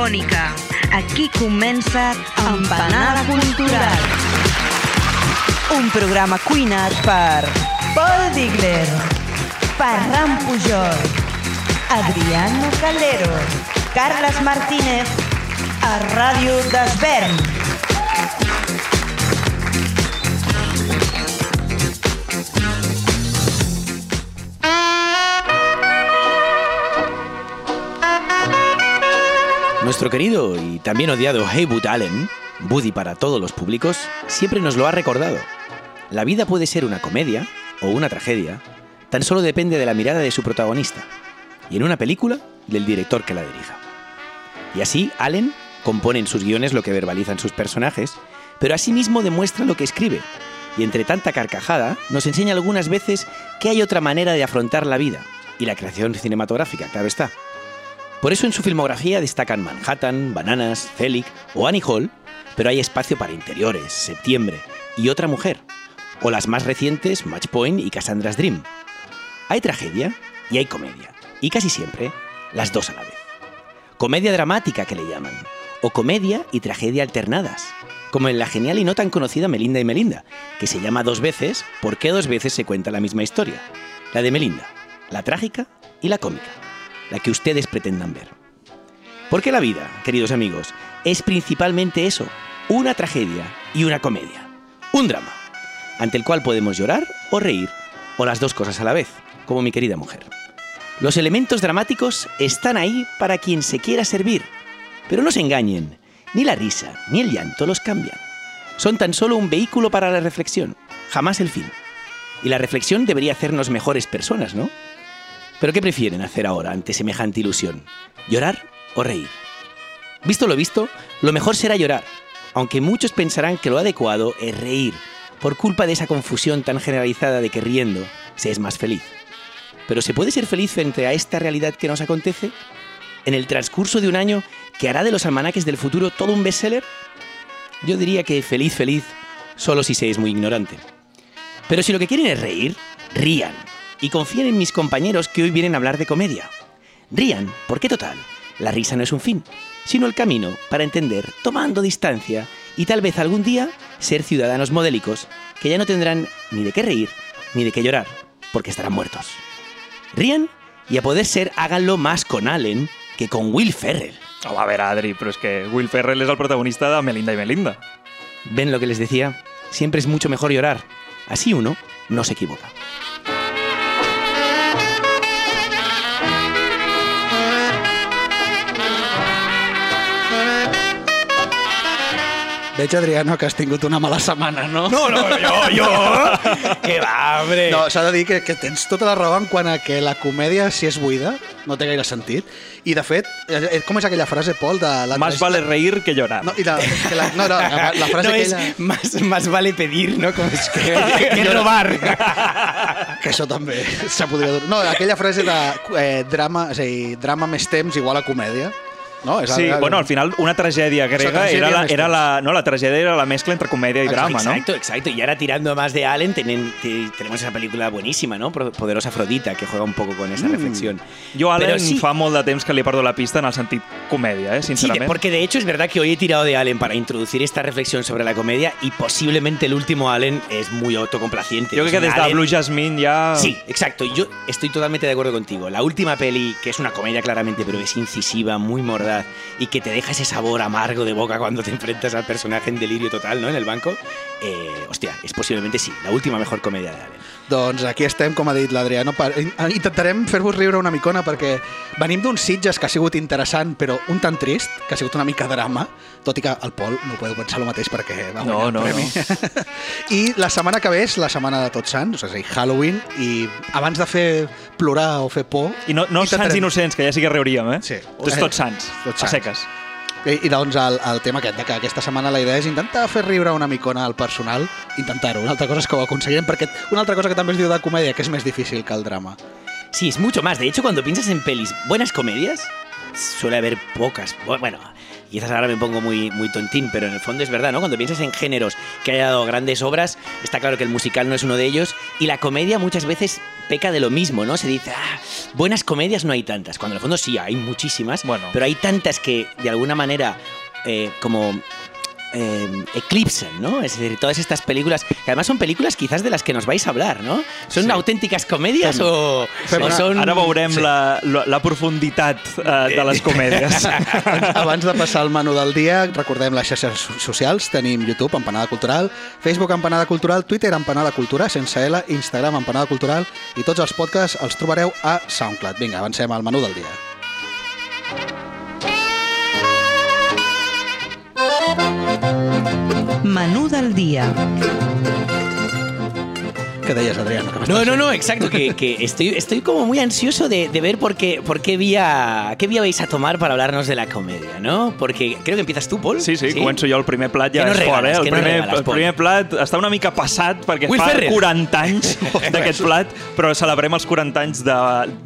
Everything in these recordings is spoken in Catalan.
Radiofònica. Aquí comença Empanada Cultural. Un programa cuinat per Paul Digler, Ferran Pujol, Adriano Calero, Carles Martínez, a Ràdio d'Esvern. Nuestro querido y también odiado Heywood Allen, Buddy para todos los públicos, siempre nos lo ha recordado. La vida puede ser una comedia o una tragedia, tan solo depende de la mirada de su protagonista, y en una película, del director que la dirija. Y así, Allen compone en sus guiones lo que verbalizan sus personajes, pero asimismo demuestra lo que escribe, y entre tanta carcajada nos enseña algunas veces que hay otra manera de afrontar la vida, y la creación cinematográfica, claro está. Por eso en su filmografía destacan Manhattan, Bananas, Celic o Annie Hall, pero hay espacio para Interiores, Septiembre y Otra Mujer, o las más recientes Match Point y Cassandra's Dream. Hay tragedia y hay comedia, y casi siempre las dos a la vez. Comedia dramática que le llaman, o comedia y tragedia alternadas, como en la genial y no tan conocida Melinda y Melinda, que se llama dos veces porque dos veces se cuenta la misma historia, la de Melinda, la trágica y la cómica la que ustedes pretendan ver. Porque la vida, queridos amigos, es principalmente eso, una tragedia y una comedia, un drama, ante el cual podemos llorar o reír, o las dos cosas a la vez, como mi querida mujer. Los elementos dramáticos están ahí para quien se quiera servir, pero no se engañen, ni la risa ni el llanto los cambian. Son tan solo un vehículo para la reflexión, jamás el fin. Y la reflexión debería hacernos mejores personas, ¿no? ¿Pero qué prefieren hacer ahora ante semejante ilusión? ¿Llorar o reír? Visto lo visto, lo mejor será llorar, aunque muchos pensarán que lo adecuado es reír, por culpa de esa confusión tan generalizada de que riendo se es más feliz. ¿Pero se puede ser feliz frente a esta realidad que nos acontece? ¿En el transcurso de un año que hará de los almanaques del futuro todo un bestseller? Yo diría que feliz, feliz, solo si se es muy ignorante. Pero si lo que quieren es reír, rían, y confíen en mis compañeros que hoy vienen a hablar de comedia. Rían, porque total, la risa no es un fin, sino el camino para entender, tomando distancia, y tal vez algún día ser ciudadanos modélicos que ya no tendrán ni de qué reír ni de qué llorar, porque estarán muertos. Rían y a poder ser háganlo más con Allen que con Will Ferrell. Oh, a ver, Adri, però és que Will Ferrell és el protagonista de Melinda i Melinda. ¿Ven lo que les decía? Siempre es mucho mejor llorar. Así uno no se equivoca. Veig, Adriano, que has tingut una mala setmana, no? No, no, jo, jo! que va, hombre! No, s'ha de dir que, que tens tota la raó en quant a que la comèdia, si és buida, no té gaire sentit. I, de fet, eh, eh, com és aquella frase, Pol, de... La Más vale reír que llorar. No, i la, que la, no, no, la, la frase no es aquella... más, más vale pedir, ¿no? Como es que, que robar. Que això també se podria... No, aquella frase de eh, drama, és a dir, drama més temps igual a comèdia. No? És Sí, el- bueno, al final una tragèdia grega tragèdia era, la, era la, no, la tragèdia era la mezcla entre comèdia i drama, ¿no? Exacto, exacto. Y ahora tirando más de Allen, tenen- tenemos esa película buenísima, ¿no? Poderosa Afrodita, que juega un poco con esa reflexión. Jo, Allen, Però sí. fa molt de temps que li perdo la pista en el sentit comèdia, eh, Sí, de- sincerament. porque de hecho es verdad que hoy he tirado de Allen para introducir esta reflexión sobre la comedia y posiblemente el último Allen es muy autocomplaciente. Jo Es crec que un des de Allen- Blue Jasmine ja... Sí, exacto. Yo estoy totalmente de acuerdo contigo. La última peli, que es una comedia claramente, pero es incisiva, muy mordaz y que te deja ese sabor amargo de boca cuando te enfrentas al personaje en delirio total, ¿no? En el banco. Eh, hostia, es posiblemente sí, la última mejor comedia de Allen. Doncs aquí estem, com ha dit l'Adriano. Per... Intentarem fer-vos riure una micona perquè venim d'uns Sitges que ha sigut interessant, però un tant trist, que ha sigut una mica drama, tot i que el Pol no podeu pensar el mateix perquè va No, guanyar no, el premi. I la setmana que ve és la setmana de Tots Sants, és a dir, Halloween, i abans de fer plorar o fer por... I no, no intentarem- sants innocents, que ja sí que riuríem, eh? Sí. Tots, tots sants, Tots a sants. seques. I, i doncs el, el tema aquest, de que aquesta setmana la idea és intentar fer riure una micona al personal, intentar-ho. Una altra cosa és que ho aconseguirem, perquè una altra cosa que també es diu de comèdia, que és més difícil que el drama. Sí, es mucho más. De hecho, cuando piensas en pelis, buenas comedias, suele haber pocas. Bu- Bueno, quizás ahora me pongo muy, muy tontín, pero en el fondo es verdad, ¿no? Cuando piensas en géneros que haya dado grandes obras, está claro que el musical no es uno de ellos, y la comedia muchas veces peca de lo mismo, ¿no? Se dice, ah, buenas comedias no hay tantas, cuando en el fondo sí, hay muchísimas, Bueno. pero hay tantas que de alguna manera eh, como eh, eclipsan, ¿no? Es decir, todas estas películas, que además son películas quizás de las que nos vais a hablar, ¿no? ¿Son Sí. auténticas comedias o, Fem o son... Ara veurem la, la, la profunditat eh, de les comèdies. Abans de passar al menú del dia, recordem les xarxes so- socials. Tenim YouTube, Empanada Cultural, Facebook, Empanada Cultural, Twitter, Empanada Cultura, sense L, Instagram, Empanada Cultural, i tots els podcasts els trobareu a SoundCloud. Vinga, avancem al menú del dia. Menú del dia. Què deies, Adriano? Que No, no, no, exacto, que, que estoy, estoy como muy ansioso de, de ver por qué, por qué vía, qué vía vais a tomar para hablarnos de la comedia, ¿no? Porque creo que empiezas tú, Paul. Sí, sí, començo jo. El primer plat ja Que no és fort, eh? regales, El que no primer, regales, el primer plat està una mica passat perquè Will fa Ferrell. 40 anys d'aquest plat, però celebrem els 40 anys de,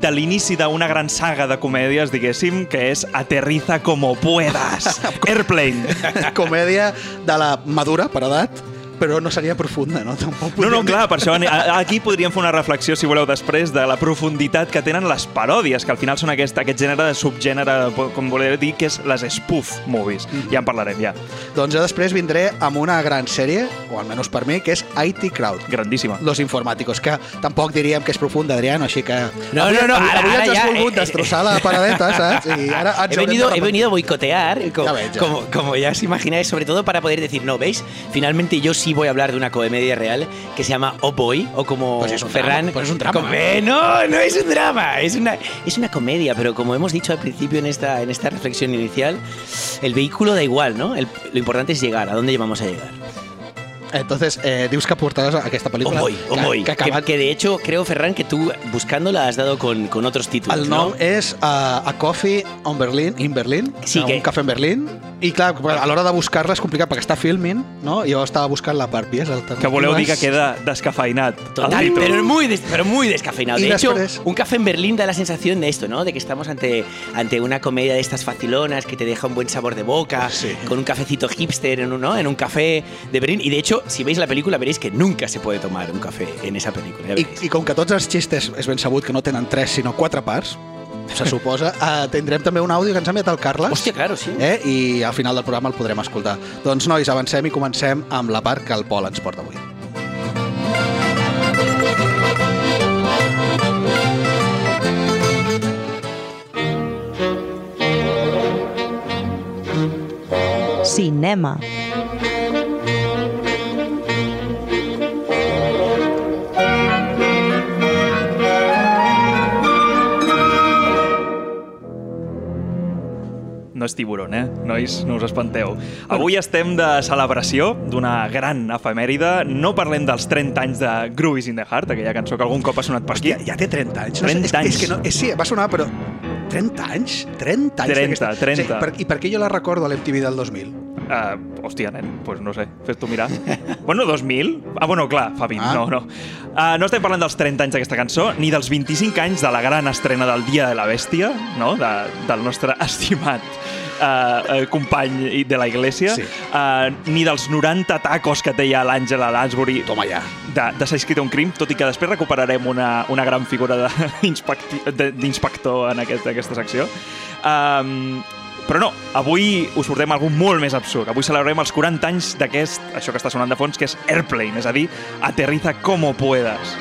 de l'inici d'una gran saga de comèdies, diguéssim, que és Aterriza como puedas. Airplane. Comèdia de la madura, per edat, però no seria profunda, no? Tampoc No, no, podríem clar, per això aquí podríem fer una reflexió, si voleu, després de la profunditat que tenen les paròdies, que al final són aquest, aquest gènere de subgènere, com voleu dir, que és les spoof movies. Ja en parlarem, ja. dir. Doncs jo després vindré amb una gran sèrie, o almenys per mi, que és IT Crowd. Grandíssima. Los informàticos, que tampoc diríem que és profunda, Adriano, així que... No, avui, no, no, avui, ara- avui ara ens has ja, volgut eh, destrossar la paradeta, saps? I ara He venido, he venido a boicotear, como, Ya ves, ya. como, como ya os imagináis, sobre todo para poder decir, no, ¿veis? Finalmente yo sí voy a hablar de una comedia real que se llama Oh Boy, o como Pues es un Ferran... drama, pues es un drama. no, no es un drama, es una, es una comedia, pero como hemos dicho al principio en esta, en esta reflexión inicial, el vehículo da igual, ¿no? El- lo importante es llegar, ¿a dónde vamos a llegar? Entonces, eh, dius que portaràs aquesta Oh pel·lícula. Boy, Oh que, Boy. Que, Que, acabat, que de hecho creo, Ferran, que tú buscándola has dado con, con otros títulos, el nom ¿no? és uh, A Coffee on Berlin, in Berlin, Sí, un que- cafè en Berlín, i clar, a l'hora de buscar-la és complicat perquè està filming, no? I jo estava buscant la part vies alternatives. Que voleu dir que queda descafeinat. Total, pero muy, des- pero muy descafeinado. Y De hecho, después- un café en Berlín da la sensación de esto, ¿no? De que estamos ante, ante una comedia de estas facilonas que te deja un buen sabor de boca, Sí. con un cafecito hipster en un, ¿no? en un café de Berlín. Y de hecho, si veis la película, veréis que nunca se puede tomar un café en esa película. ya I, veréis. I com que tots els xistes és ben sabut que no tenen tres, sinó quatre parts, se suposa, uh, tindrem també un àudio que ens ha enviat el Carles. Hòstia, claro, sí. Eh? I al final del programa el podrem escoltar. Doncs, nois, avancem i comencem amb la part que el Pol ens porta avui. Cinema. No és tiburon, eh? Nois, no us espanteu. Avui estem de celebració d'una gran efemèride. No parlem dels 30 anys de Groovies in the Heart, aquella cançó que algun cop ha sonat per aquí. Hòstia, ja té 30 anys. 30 és, anys. És que no, és, sí, va sonar, però 30 anys? 30 anys 30, d'aquesta- 30. Sí, per, I per què jo la recordo a l'MTV del 2000? Uh, hòstia, nen, pues no sé, fes-t'ho mirar. bueno, 2000? Ah, bueno, clar, fa 20, Ah. no, no. Uh, no estem parlant dels 30 anys d'aquesta cançó, ni dels 25 anys de la gran estrena del Dia de la Bèstia, no? de, del nostre estimat uh, company de la Iglesia, Sí. uh, ni dels 90 tacos que té ja l'Àngela Lansbury Toma ja. de, de s'ha escrit un crim, tot i que després recuperarem una, una gran figura d'inspector en aquest, aquesta secció. Um, però no, avui us portem algú molt més absurd. Avui celebrarem els 40 anys d'aquest, això que està sonant de fons, que és Airplane, és a dir, aterriza como puedas.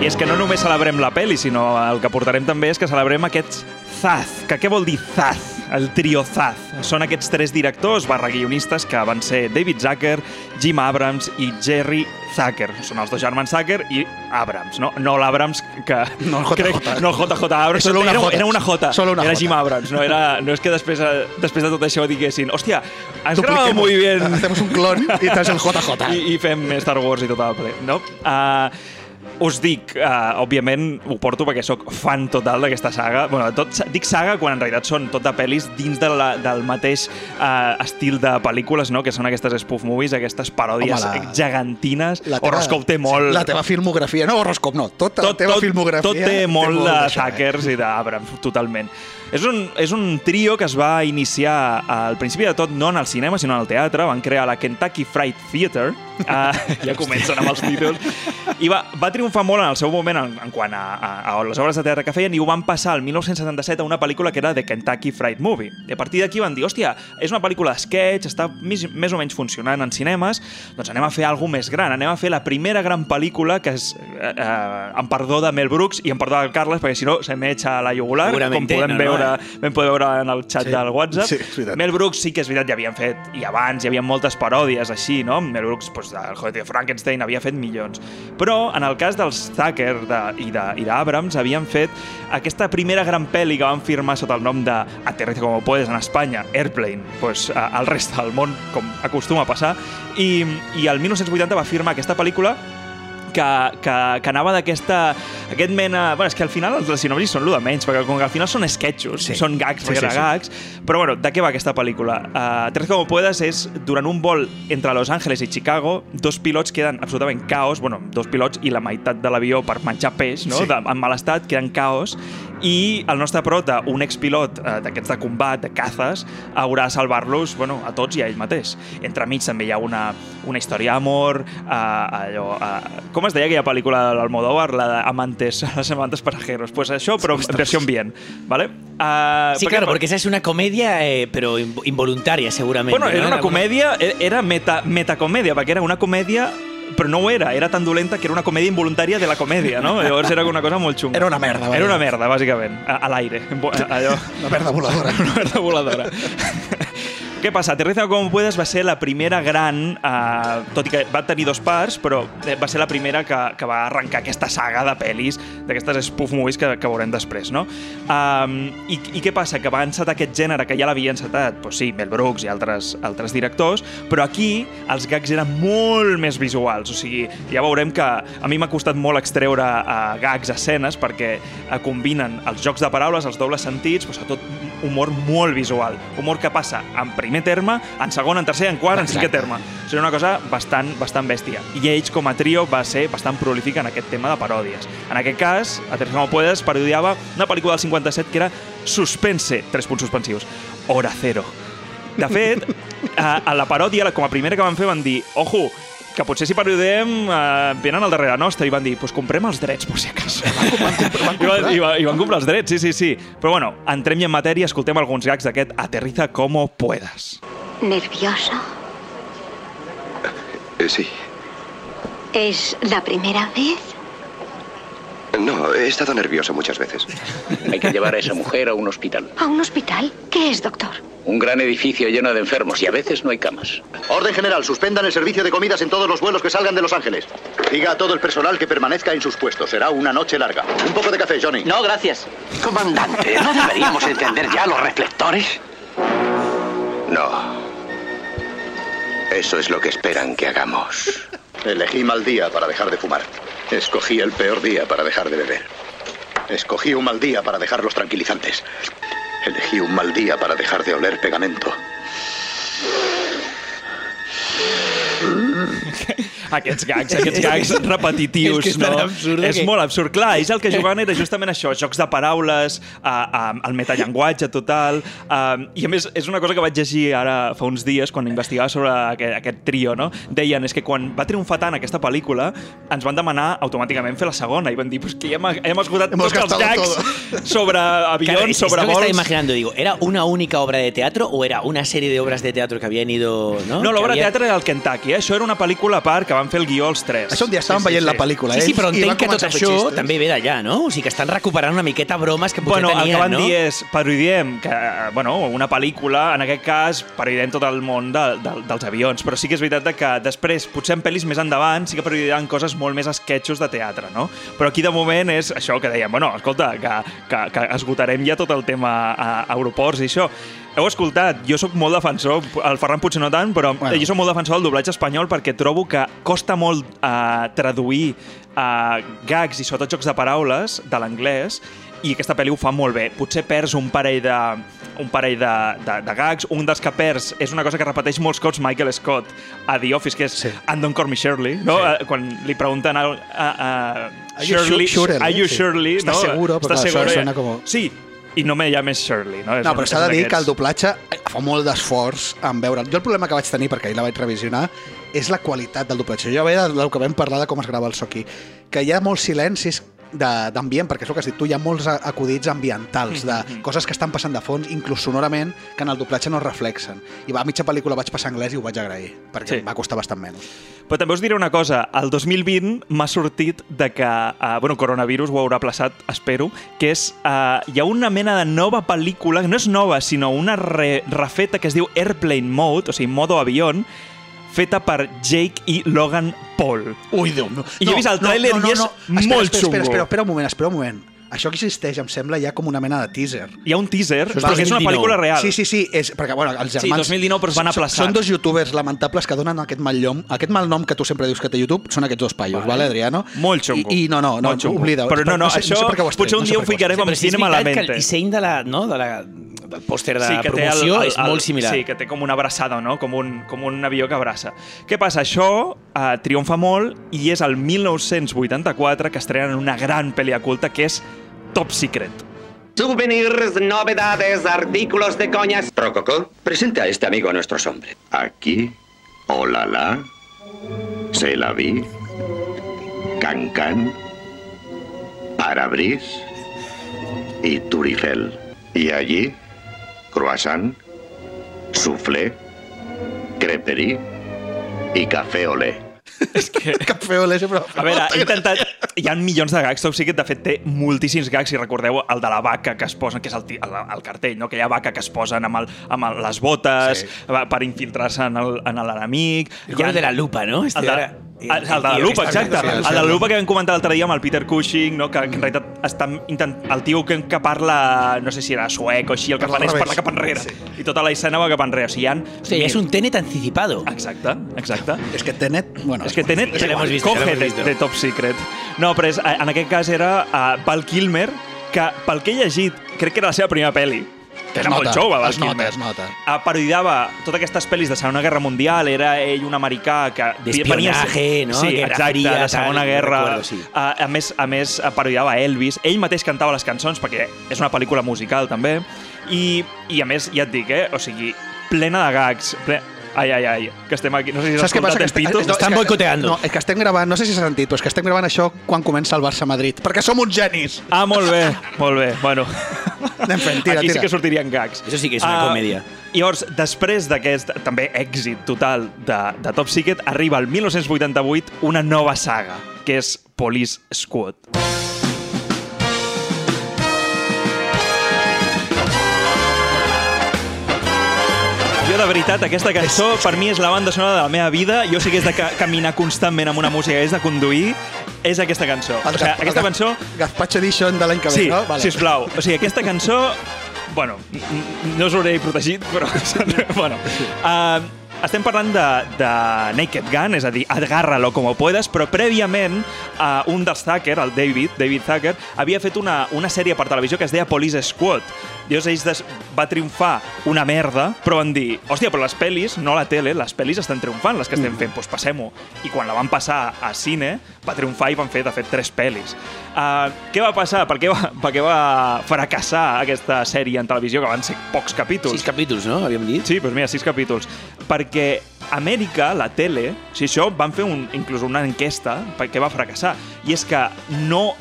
I és que no només celebrem la pel·li, sinó el que portarem també és que celebrem aquests Zaz. Que què vol dir Zaz? El trio Zaz. Són aquests tres directors barra guionistes que van ser David Zucker, Jim Abrams i Jerry Zucker. Són els dos germans Zucker i Abrams, no? No l'Abrams que... No el JJ. Crec, no el JJ Abrams. Solo una era, J. era una J. Solo una era. Jim Abrams. No, era, no és que després, després de tot això diguessin hòstia, has gravat muy bien Hacemos un clon i tens el JJ. i, i fem Star Wars i tot el ple, no? Uh, us dic, uh, òbviament, ho porto perquè sóc fan total d'aquesta saga. Bueno, tot, dic saga quan en realitat són tot de pel·lis dins de la, del mateix uh, estil de pel·lícules, no? que són aquestes spoof movies, aquestes paròdies Home, la- gegantines. La Horoscope té molt... La teva filmografia, no Horoscope, no, tota la teva filmografia tot té molt de eh? Tuckers i d'Abrams, totalment. És un, és un trio que es va iniciar al principi de tot no en el cinema, sinó en el teatre. Van crear la Kentucky Fried Theater. Uh, ja comencen amb els títols. I va, va triomfar molt en el seu moment en, en quant a, a, a les obres de teatre que feien i ho van passar el 1977 a una pel·lícula que era The Kentucky Fried Movie. I a partir d'aquí van dir, hòstia, és una pel·lícula sketch, està més, més o menys funcionant en cinemes, doncs anem a fer alguna més gran, anem a fer la primera gran pel·lícula que és, eh, eh, en perdó de Mel Brooks i en perdó del Carles, perquè si no se m'echa a la jugular, com podem no, no, veure, vam poder veure en el xat Sí. del WhatsApp. Sí. Mel Brooks sí que és veritat, ja havien fet, i abans hi havia moltes paròdies així, no? Mel Brooks, doncs, del Joder de Frankenstein, havia fet milions. Però en el cas dels Tucker de, i d'Abrams, havien fet aquesta primera gran pel·li que van firmar sota el nom de Aterriza como puedes en Espanya, Airplane, pues, al rest del món, com acostuma a passar, i, i el 1980 va firmar aquesta pel·lícula que, que, que anava d'aquesta aquest mena... Bueno, és que al final els sinopsis són lo de menys, perquè com que al final són sketchos, Sí. són gags Sí, sí, gags, però bueno, de què va aquesta pel·lícula? Uh, Tres como puedes és, durant un vol entre Los Angeles i Chicago, dos pilots queden absolutament caos, bueno, dos pilots i la meitat de l'avió per menjar peix, no? Sí. De, en mal estat, queden caos, i el nostre prota, un expilot uh, d'aquests de combat, de cazes, haurà de salvar-los bueno, a tots i a ell mateix. Entremig també hi ha una, una història d'amor, uh, allò... Uh, com es deia aquella pel·lícula de l'Almodóvar, la d'Amantes, les amantes pasajeros? Pues això, però en versió bien, ¿vale? Uh, Sí, claro, porque esa es una comedia, eh, pero inv- involuntaria seguramente. Bueno, era ¿no? una comèdia, e- era meta, metacomèdia, perquè era una comèdia però no ho era, era tan dolenta que era una comèdia involuntària de la comèdia, no? Llavors era una cosa molt xunga. Era una merda, vaja. Era una merda, bàsicament, a, a l'aire. Allò... Una merda voladora. Una merda voladora. Què passa? Aterriza como puedes va ser la primera gran, eh, tot i que va tenir dos parts, però eh, va ser la primera que, que va arrencar aquesta saga de pel·lis, d'aquestes spoof movies que, que veurem després, no? Um, i, I què passa? Que va encetar aquest gènere que ja l'havia encetat, doncs sí, Mel Brooks i altres, altres directors, però aquí els gags eren molt més visuals, o sigui, ja veurem que a mi m'ha costat molt extreure uh, gags, escenes, perquè uh, combinen els jocs de paraules, els dobles sentits, però sobretot humor molt visual, humor que passa en primer terme, en segon, en tercer, en quart, en cinquè terme. O sigui, una cosa bastant, bastant bèstia. I ells, com a trio, va ser bastant prolífic en aquest tema de paròdies. En aquest cas, Aterriza como puedes parodiava una pel·lícula del 57 que era Suspense, tres punts suspensius, Hora Cero. De fet, a, a la paròdia, com a primera que van fer, van dir, ojo, que potser si parodiem eh, venen al darrere nostre i van dir, pues comprem els drets, per si acaso. I, van, i, van, I van comprar els drets, sí, sí, sí. Però bueno, entrem ja en matèria, escoltem alguns gags d'aquest Aterriza como puedas. ¿Nervioso? Eh, Sí. ¿Es la primera vez? No, he estado nervioso muchas veces. Hay que llevar a esa mujer a un hospital. ¿A un hospital? ¿Qué es, doctor? Un gran edificio lleno de enfermos y a veces no hay camas. Orden general, suspendan el servicio de comidas en todos los vuelos que salgan de Los Ángeles. Diga a todo el personal que permanezca en sus puestos. Será una noche larga. Un poco de café, Johnny. No, gracias. Comandante, ¿no deberíamos encender ya los reflectores? No. Eso es lo que esperan que hagamos. Elegí mal día para dejar de fumar. Escogí el peor día para dejar de beber. Escogí un mal día para dejar los tranquilizantes. Elegí un mal día para dejar de oler pegamento. Aquests gags, aquests gags repetitius, És que és no? absurd És que- molt absurd. Clar, ells el que jugaven era justament això, jocs de paraules, a, a, el metallenguatge total, um, i a més és una cosa que vaig llegir ara fa uns dies quan investigava sobre aquest, aquest trio, no? Deien, és que quan va triomfar tant aquesta pel·lícula, ens van demanar automàticament fer la segona, i van dir, pues que ja hem, hem esgotat Hemos tots els gags todo. sobre avions, Claro, es sobre estaba vols... imaginando, digo, ¿era una única obra de teatro o era una serie de obras de teatro que habían ido, no? No, l'obra de había- teatre era el Kentucky, eh? això era una pel·lícula a part que van fer el guió els tres. Això un dia estàvem veient la pel·lícula, Sí, sí, ells, però entenc que tot això xistes. també ve d'allà, no? O sigui, que estan recuperant una miqueta bromes que potser Bueno, el tenien, que van no? dir és, parodiem, que, eh, bueno, una pel·lícula, en aquest cas, parodiem tot el món de, de, dels avions, però sí que és veritat de que després, potser en pel·lis més endavant, sí que parodiaran coses molt més esquetxos de teatre, no? Però aquí, de moment, és això que dèiem, bueno, escolta, que, que, que esgotarem ja tot el tema a, a aeroports i això. Heu escoltat, jo sóc molt defensor, el Ferran potser no tant, però Bueno. jo sóc molt defensor del doblatge espanyol perquè trobo que costa molt uh, traduir uh, gags i sobretot jocs de paraules de l'anglès i aquesta pel·li ho fa molt bé. Potser perds un parell de, un parell de, de, de gags. Un dels que perds és una cosa que repeteix molts cops Michael Scott a The Office, que és Sí. And don't call me Shirley, no? Sí. Eh, Quan li pregunten a, a, a Are you Shirley, su- sure, are you sí. Shirley? ¿Estás no? seguro? Perquè ¿Estás això seguro? suena como- Sí, i no me llames Shirley, no? És No, però s'ha de dir que el doblatge fa molt d'esforç en veure'l. Jo el problema que vaig tenir, perquè ahir la vaig revisionar, és la qualitat del doblatge. Jo ve del que vam parlar de com es grava el so aquí, que hi ha molts silencis d'ambient, perquè és el que has dit tu, hi ha molts acudits ambientals, de coses que estan passant de fons, inclús sonorament, que en el doblatge no es reflexen. I va, a mitja pel·lícula vaig passar anglès i ho vaig agrair, perquè Sí. sí. va costar bastant menys. Però també us diré una cosa, el 2020 m'ha sortit de que, uh, bueno, coronavirus ho haurà plaçat, espero, que és, uh, hi ha una mena de nova pel·lícula, que no és nova, sinó una re refeta que es diu Airplane Mode, o sigui, modo avión, feta per Jake i Logan Paul. Ui, Déu meu. I jo he vist el tràiler i és Espera, molt espera, xungo. Espera, espera, espera un moment, espera un moment. Això que existeix, em sembla, ja com una mena de teaser. Hi ha un teaser, és perquè és una 2019. pel·lícula real. Sí, sí, sí, és, perquè bueno, els Sí, germans... 2019, però es van aplaçar. Són dos youtubers lamentables que donen aquest mal llom, aquest mal nom que tu sempre dius que té YouTube, són aquests dos paios, vale, Adriano? Molt xungo. I, i no, no, no, xungo. oblida. Però no, no, sé, això sé què ho has potser un no dia sé ho ficarem amb Però sí Cinema a la veritat que mente. el disseny de la, no, de la, del pòster de que té promoció el, el, és molt similar. Sí, que té com una abraçada, no? Com un, com un avió que abraça. Què passa? Això uh, triomfa molt i és el 1984 que estrenen una gran pel·li culta que és Top Secret. Souvenirs, novedades, artículos de coñas. Rococó, presenta a este amigo a nuestros hombres. Aquí, Olala, Se la vi, Cancan, Parabris y Turifel. Y allí, croissant, soufflé, creperie y café olé. És que... Café olé sempre... A veure, he intentat... Hi ha milions de gags, Top Secret, de fet, té moltíssims gags, si recordeu el de la vaca que es posen, que és el, el, el cartell, no? aquella vaca que es posen amb, el, amb el, les botes Sí. sí. per infiltrar-se en el- en l'enemic. I el de la lupa, no? Este El de, ara- el, el de la lupa, exacte. El de la lupa que vam comentar l'altre dia amb el Peter Cushing, no? que, que en realitat està intent... el tio que, que parla, no sé si era suec o així, el que Parla és revés. cap enrere. Sí. I tota la escena va cap enrere. O sigui, hi ha... Hòstia, és un Tenet anticipado. Exacte, exacte. És que Tenet... Bueno, És que Tenet l'hemos visto, ja coge de, de Top Secret. No, però és, en aquest cas era uh, Val Kilmer, que pel que he llegit, crec que era la seva primera pel·li. Que era molt nota, jove, Val es nota, Kilmer. es nota. Uh, parodiava totes aquestes pel·lis de Segona Guerra Mundial, era ell un americà que... D'espionatge, no? Sí, Guerra exacte, Fria, de Segona tal, Guerra. recuerdo, sí. Uh, a més, a més parodiava Elvis. Ell mateix cantava les cançons, perquè és una pel·lícula musical, també. I, i a més, ja et dic, eh? O sigui, plena de gags. Ple... Ai, ai, ai, que estem aquí. No sé si has Saps què passa? escoltat Que no, Estan boicoteando. No, és que estem gravant, no sé si s'ha sentit, però és que estem gravant això quan comença el Barça-Madrid, perquè som uns genis! Ah, molt bé, molt bé. Bueno, Anem fent, tira, aquí sí tira. que sortirien gags. Això sí que és una Ah, comèdia. Llavors, després d'aquest també èxit total de, de Top Secret, arriba el 1988 una nova saga, que és Police Squad. Veritat, aquesta cançó per mi és la banda sonora de la meva vida. Jo sí que és de ca caminar constantment amb una música, és de conduir, és aquesta cançó. El o sigui, aquesta cançó Gazpacho Edition de l'any que ve, Sí, no? Vale. sisplau. O sigui, aquesta cançó... Bueno, no us hauré protegit, però... bueno, uh, estem parlant de, de Naked Gun, és a dir, agarra-lo com puedes, però prèviament uh, un dels Zucker, el David, David Zucker, havia fet una, una sèrie per televisió que es deia Police Squad. Llavors ells des, va triomfar una merda, però van dir, hòstia, però les pel·lis, no la tele, les pel·lis estan triomfant, les que estem fent, doncs passem-ho. I quan la van passar a cine, va triomfar i van fer, de fet, tres pel·lis. Uh, què va passar? Per què va, per què va fracassar aquesta sèrie en televisió, que van ser pocs capítols? Sis capítols, no? Havíem dit. Sí, doncs mira, sis capítols. Perquè Amèrica, la tele, o sigui, això van fer un, inclús una enquesta perquè va fracassar, i és que no,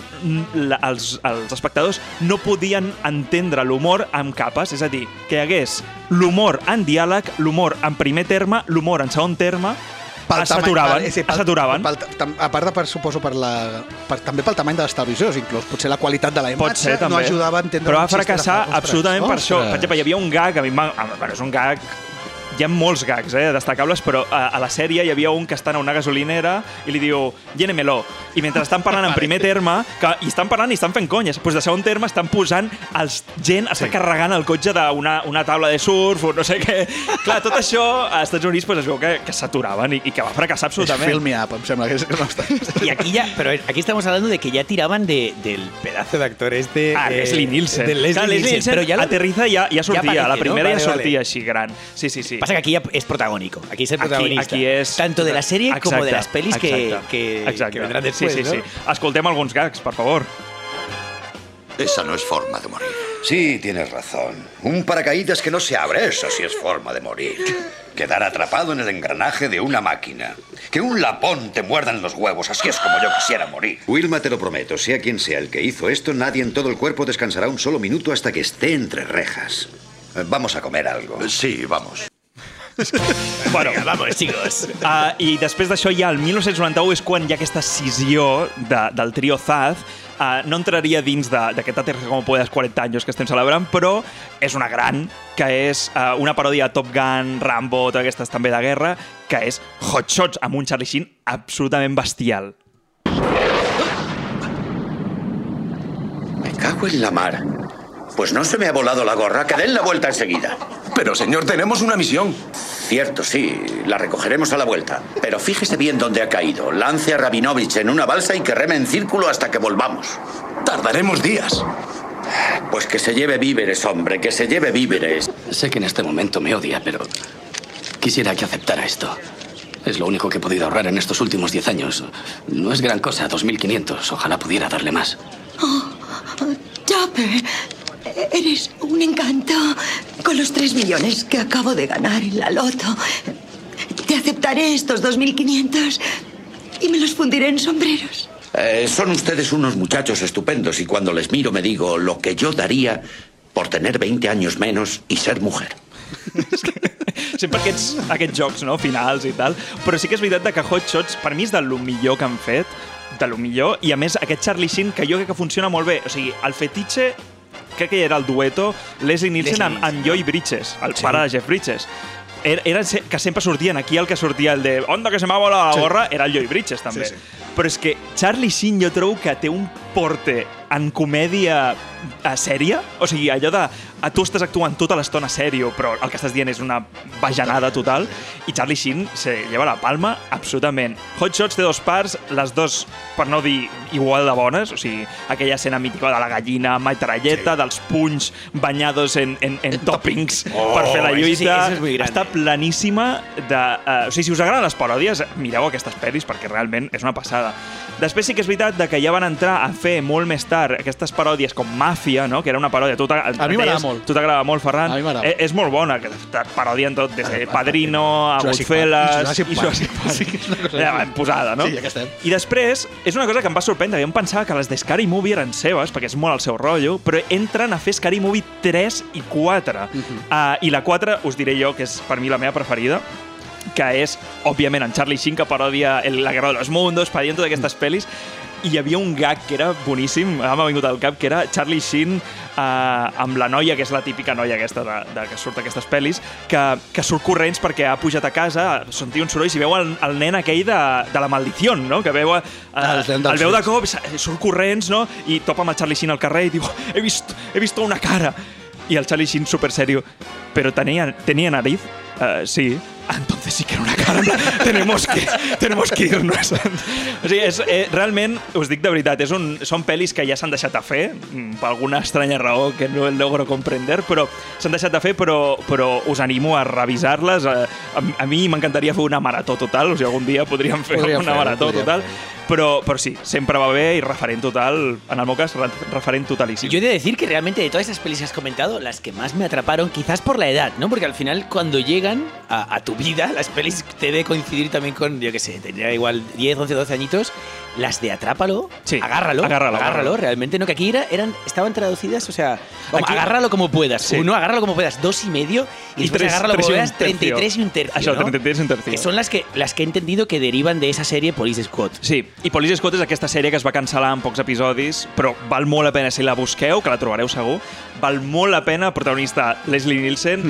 la, els, els espectadors no podien entendre l'humor amb capes, és a dir, que hi hagués l'humor en diàleg, l'humor en primer terme, l'humor en segon terme, Pel es tamany- saturaven, es saturaven. A part de, per, suposo, per la, per, també pel tamany de les televisions, inclús. Potser la qualitat de la Pot imatge ser, també. no ajudava a entendre Però va fracassar fa- ostres, absolutament per això. ostres. Per exemple, hi havia un gag, a mi bueno, és un gag hi ha molts gags eh, destacables, però a, a la sèrie hi havia un que està a una gasolinera i li diu llénemelo. I mentre estan parlant en primer terme, que, i estan parlant i estan fent conyes, doncs de segon terme estan posant els gent, està sí. carregant el cotxe d'una una taula de surf o no sé què. Clar, tot això als Estats Units pues, es veu que, que saturaven i, i que va fracassar És absolutament. Fill Me Up, em sembla que és que no està. Y aquí ya, pero aquí estamos hablando de que ya tiraban de, del pedazo de actor este. Ah, eh, Leslie Nielsen. De Leslie, Clar, Nielsen, Pero ya lo- aterriza i ja, ja sortia. aparece, la ¿no? primera Vale, ja sortia vale. així gran. Sí, sí, sí. Pasa que aquí ya es protagónico. Aquí es el protagonista. aquí és- Tanto de la serie como de Exacte, las pelis que, exacte, que, exacte. que vendrán después. Sí, sí, ¿no? sí. Escoltem alguns gags, per favor. Esa no es forma de morir. Sí, tienes razón. Un paracaídas que no se abre, eso sí es forma de morir. Quedar atrapado en el engranaje de una máquina. Que un lapón te muerda en los huevos, así es como yo quisiera morir. Wilma, te lo prometo, sea quien sea el que hizo esto, nadie en todo el cuerpo descansará un solo minuto hasta que esté entre rejas. Vamos a comer algo. Sí, vamos. Bueno, Venga, vamos, chicos. Uh, I després d'això ja el 1991 és quan hi ha aquesta escissió de, del trio Zaz. Uh, no entraria dins de- d'aquest Aterriza como puedas 40 anys que estem celebrant, però és una gran, que és uh, una paròdia de Top Gun, Rambo, totes aquestes també de guerra, que és Hot Shots amb un Charlie Sheen absolutament bestial. Me cago en la mar. Pues no se me ha volado la gorra, que den la vuelta enseguida. Pero señor, tenemos una misión. Cierto, sí, la recogeremos a la vuelta. Pero fíjese bien dónde ha caído. Lance a Rabinovich en una balsa y que reme en círculo hasta que volvamos. Tardaremos días. Pues que se lleve víveres, hombre, que se lleve víveres. Sé que en este momento me odia, pero quisiera que aceptara esto. Es lo único que he podido ahorrar en estos últimos 10 años. No es gran cosa, 2.500. Ojalá pudiera darle más. Chopper, eres un encanto. Con los tres millones que acabo de ganar en la loto, te aceptaré estos 2.500 y me los fundiré en sombreros. Eh, son ustedes unos muchachos estupendos y cuando les miro me digo lo que yo daría por tener 20 años menos y ser mujer. Sempre aquests, aquests jocs no? finals i tal. Però sí que és veritat de que Hot Shots, per mi, és de lo millor que han fet, de lo millor, i a més aquest Charlie Sheen, que jo crec que funciona molt bé. O sigui, el fetitxe crec que era el dueto Leslie Nielsen Leslie amb, amb Joy Bridges, el sí. pare de Jeff Bridges. Era, era que sempre sortien. Aquí el que sortia, el de onda que se m'ha volat la Sí. gorra, era el Joy Bridges, també. Sí, sí. Però és que Charlie Sheen jo trobo que té un porte en comèdia a sèria, o sigui, allò de a tu estàs actuant tota l'estona sèrio, però el que estàs dient és una bajanada total, i Charlie Sheen se lleva la palma absolutament. Hot Shots té dos parts, les dos, per no dir igual de bones, o sigui, aquella escena mítica de la gallina metralleta, sí. dels punys banyados en, en, en toppings Oh, per fer la sí, lluita. es muy grande. Està planíssima de... Uh, o sigui, si us agraden les paròdies, mireu aquestes pel·lis perquè realment és una passada. Després sí que és veritat de que ja van entrar a fer molt més tard aquestes paròdies com Màfia, no? que era una paròdia... Tu A mi m'agrada molt. Tu t'agrada molt, Ferran. A mi m'agrada. Eh, és molt bona, que parodien tot, des de Padrino, a Goodfellas... I. Jurassic Park. Sí que és una cosa Ja, ben posada, no? Sí, ja que estem. I després, és una cosa que em va sorprendre, jo em pensava que les de Scary Movie eren seves, perquè és molt el seu rotllo, però entren a fer Scary Movie 3 i 4. Uh -huh. uh, I la 4, us diré jo, que és per mi la meva preferida, que és, òbviament, en Charlie Sheen, que parodia el, La Guerra de los Mundos, parodia totes aquestes pel·lis, i hi havia un gag que era boníssim, m'ha vingut al cap, que era Charlie Sheen eh, amb la noia, que és la típica noia aquesta de, de que surt aquestes pel·lis, que, que surt corrents perquè ha pujat a casa, sentia un soroll i veu el, el nen aquell de, de la maldició, no? que veu, eh, Ah, el el veu de cop, surt corrents no? i topa amb el Charlie Sheen al carrer i diu he vist, he visto una cara i el Charlie Sheen super serio però tenia, tenia nariz? Uh, sí entonces sí que era una cara en plan, tenemos que, tenemos que irnos. O sigui, és, eh, realment, us dic de veritat és un, són pel·lis que ja s'han deixat de fer mm, per alguna estranya raó que no el logro comprender però s'han deixat de fer però, però us animo a revisar-les. A, a, a mi m'encantaria fer una marató total o sigui, algun dia podríem fer Podríem una fer-ho, marató total però, però sí, sempre va bé i referent total, en el meu cas, re- referent totalíssim. Yo he de decir que realmente de todas esas pelis que has comentado, las que más me atraparon, quizás por la edad, ¿no? Porque al final, cuando llegan a, a tu vida, las pelis te debe coincidir también con, yo qué sé, tenía igual 10, 11, 12 añitos, las de Atrápalo, Sí, agárralo, agárralo, agárralo. realmente, ¿no? Que aquí era, eran, estaban traducidas, o sea, Aquí- agárralo como puedas, Sí. uno, agárralo como puedas, dos y medio, y, I después tres- agárralo como y puedas, 33 y un tercio, Això, ¿no? 33 i un tercio. Que son las que, las que he entendido que derivan de esa serie Police Squad. Sí, i Police Squad és aquesta sèrie que es va cancel·lar en pocs episodis, però val molt la pena si la busqueu, que la trobareu segur. Val molt la pena, protagonista Leslie Nielsen.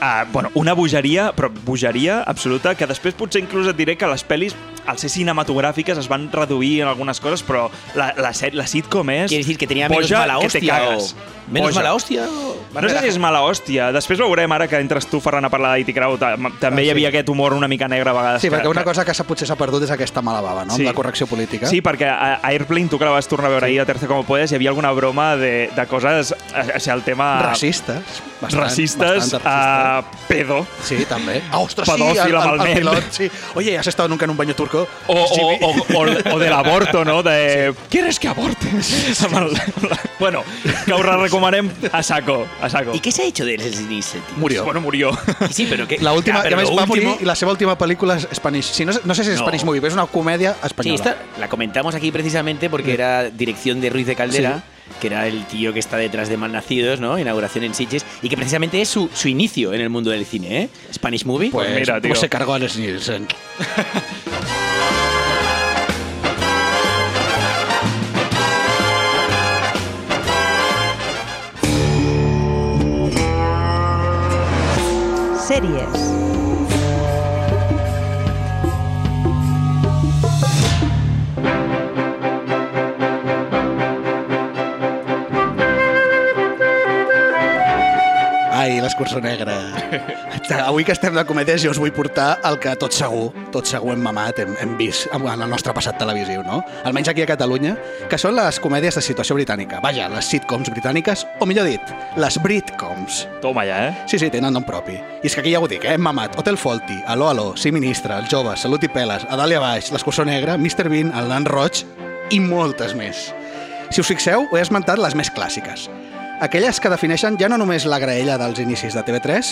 Uh, bueno, una bogeria, però bogeria absoluta, que després potser inclús et diré que les pel·lis, al ser cinematogràfiques, es van reduir en algunes coses, però la, la, set, la sitcom és... Quiere decir que tenía menos boja mala que te hostia cagues. o... Menos Boja. mala hostia o... No sé si és mala hòstia. Després veurem ara que entres tu, Ferran, a parlar d'A.T. Crowd. També Ah, hi havia sí. aquest humor una mica negre a vegades. Sí, que, perquè una cosa que s'ha potser s'ha perdut és aquesta mala bava, no? Sí. Amb la correcció política. Sí, perquè a Airplane, tu que la vas tornar a veure ahir a Tercer Como Puedes, hi havia alguna broma de, de coses... O sigui, el tema... Racistes. Bastant, racistes, bastant uh, pedo. Sí, també. Ah, ostres, sí, el, el, el pilot, sí. Oye, ¿has estado nunca en un baño turco? O, Sí, o, o, o, o de l'aborto, no? De... ¿Quieres que abortes? Bueno, que recomanem a saco, a saco. ¿Y qué se ha hecho de Leslie Nielsen? Murió. Bueno, murió. Sí, pero que... La última, Ah, pero més va último- morir la seva última pel·lícula és Spanish. Sí, no, sé- no sé si No. Spanish Movie, però és una comèdia Sí, espanyola. esta la comentamos aquí precisamente porque era dirección de Ruiz de Caldera, que era el tío que está detrás de Malnacidos, ¿no? Inauguración en Sitges, y que precisamente es su, su inicio en el mundo del cine, ¿eh? Spanish Movie. Pues, mira, tío. pues se cargó a Leslie Nielsen. Sèries. L'escurçó negre. Avui que estem de comèdies jo us vull portar el que tot segur, tot segur hem mamat, hem, hem vist en el nostre passat televisiu, no? Almenys aquí a Catalunya, que són les comèdies de situació britànica. Vaja, les sitcoms britàniques, o millor dit, les Britcoms. Toma ja, eh? Sí, sí, tenen nom propi. I és que aquí ja ho dic, eh? Hem mamat Hotel Faulty, Aló, Aló, Sí Ministre, El Jove, Salut i Peles, A Dalt i a Baix, L'Escurçó Negre, Mr. Bean, El Nan Roig i moltes més. Si us fixeu, ho he esmentat les més clàssiques. Aquelles que defineixen ja no només la graella dels inicis de TV3,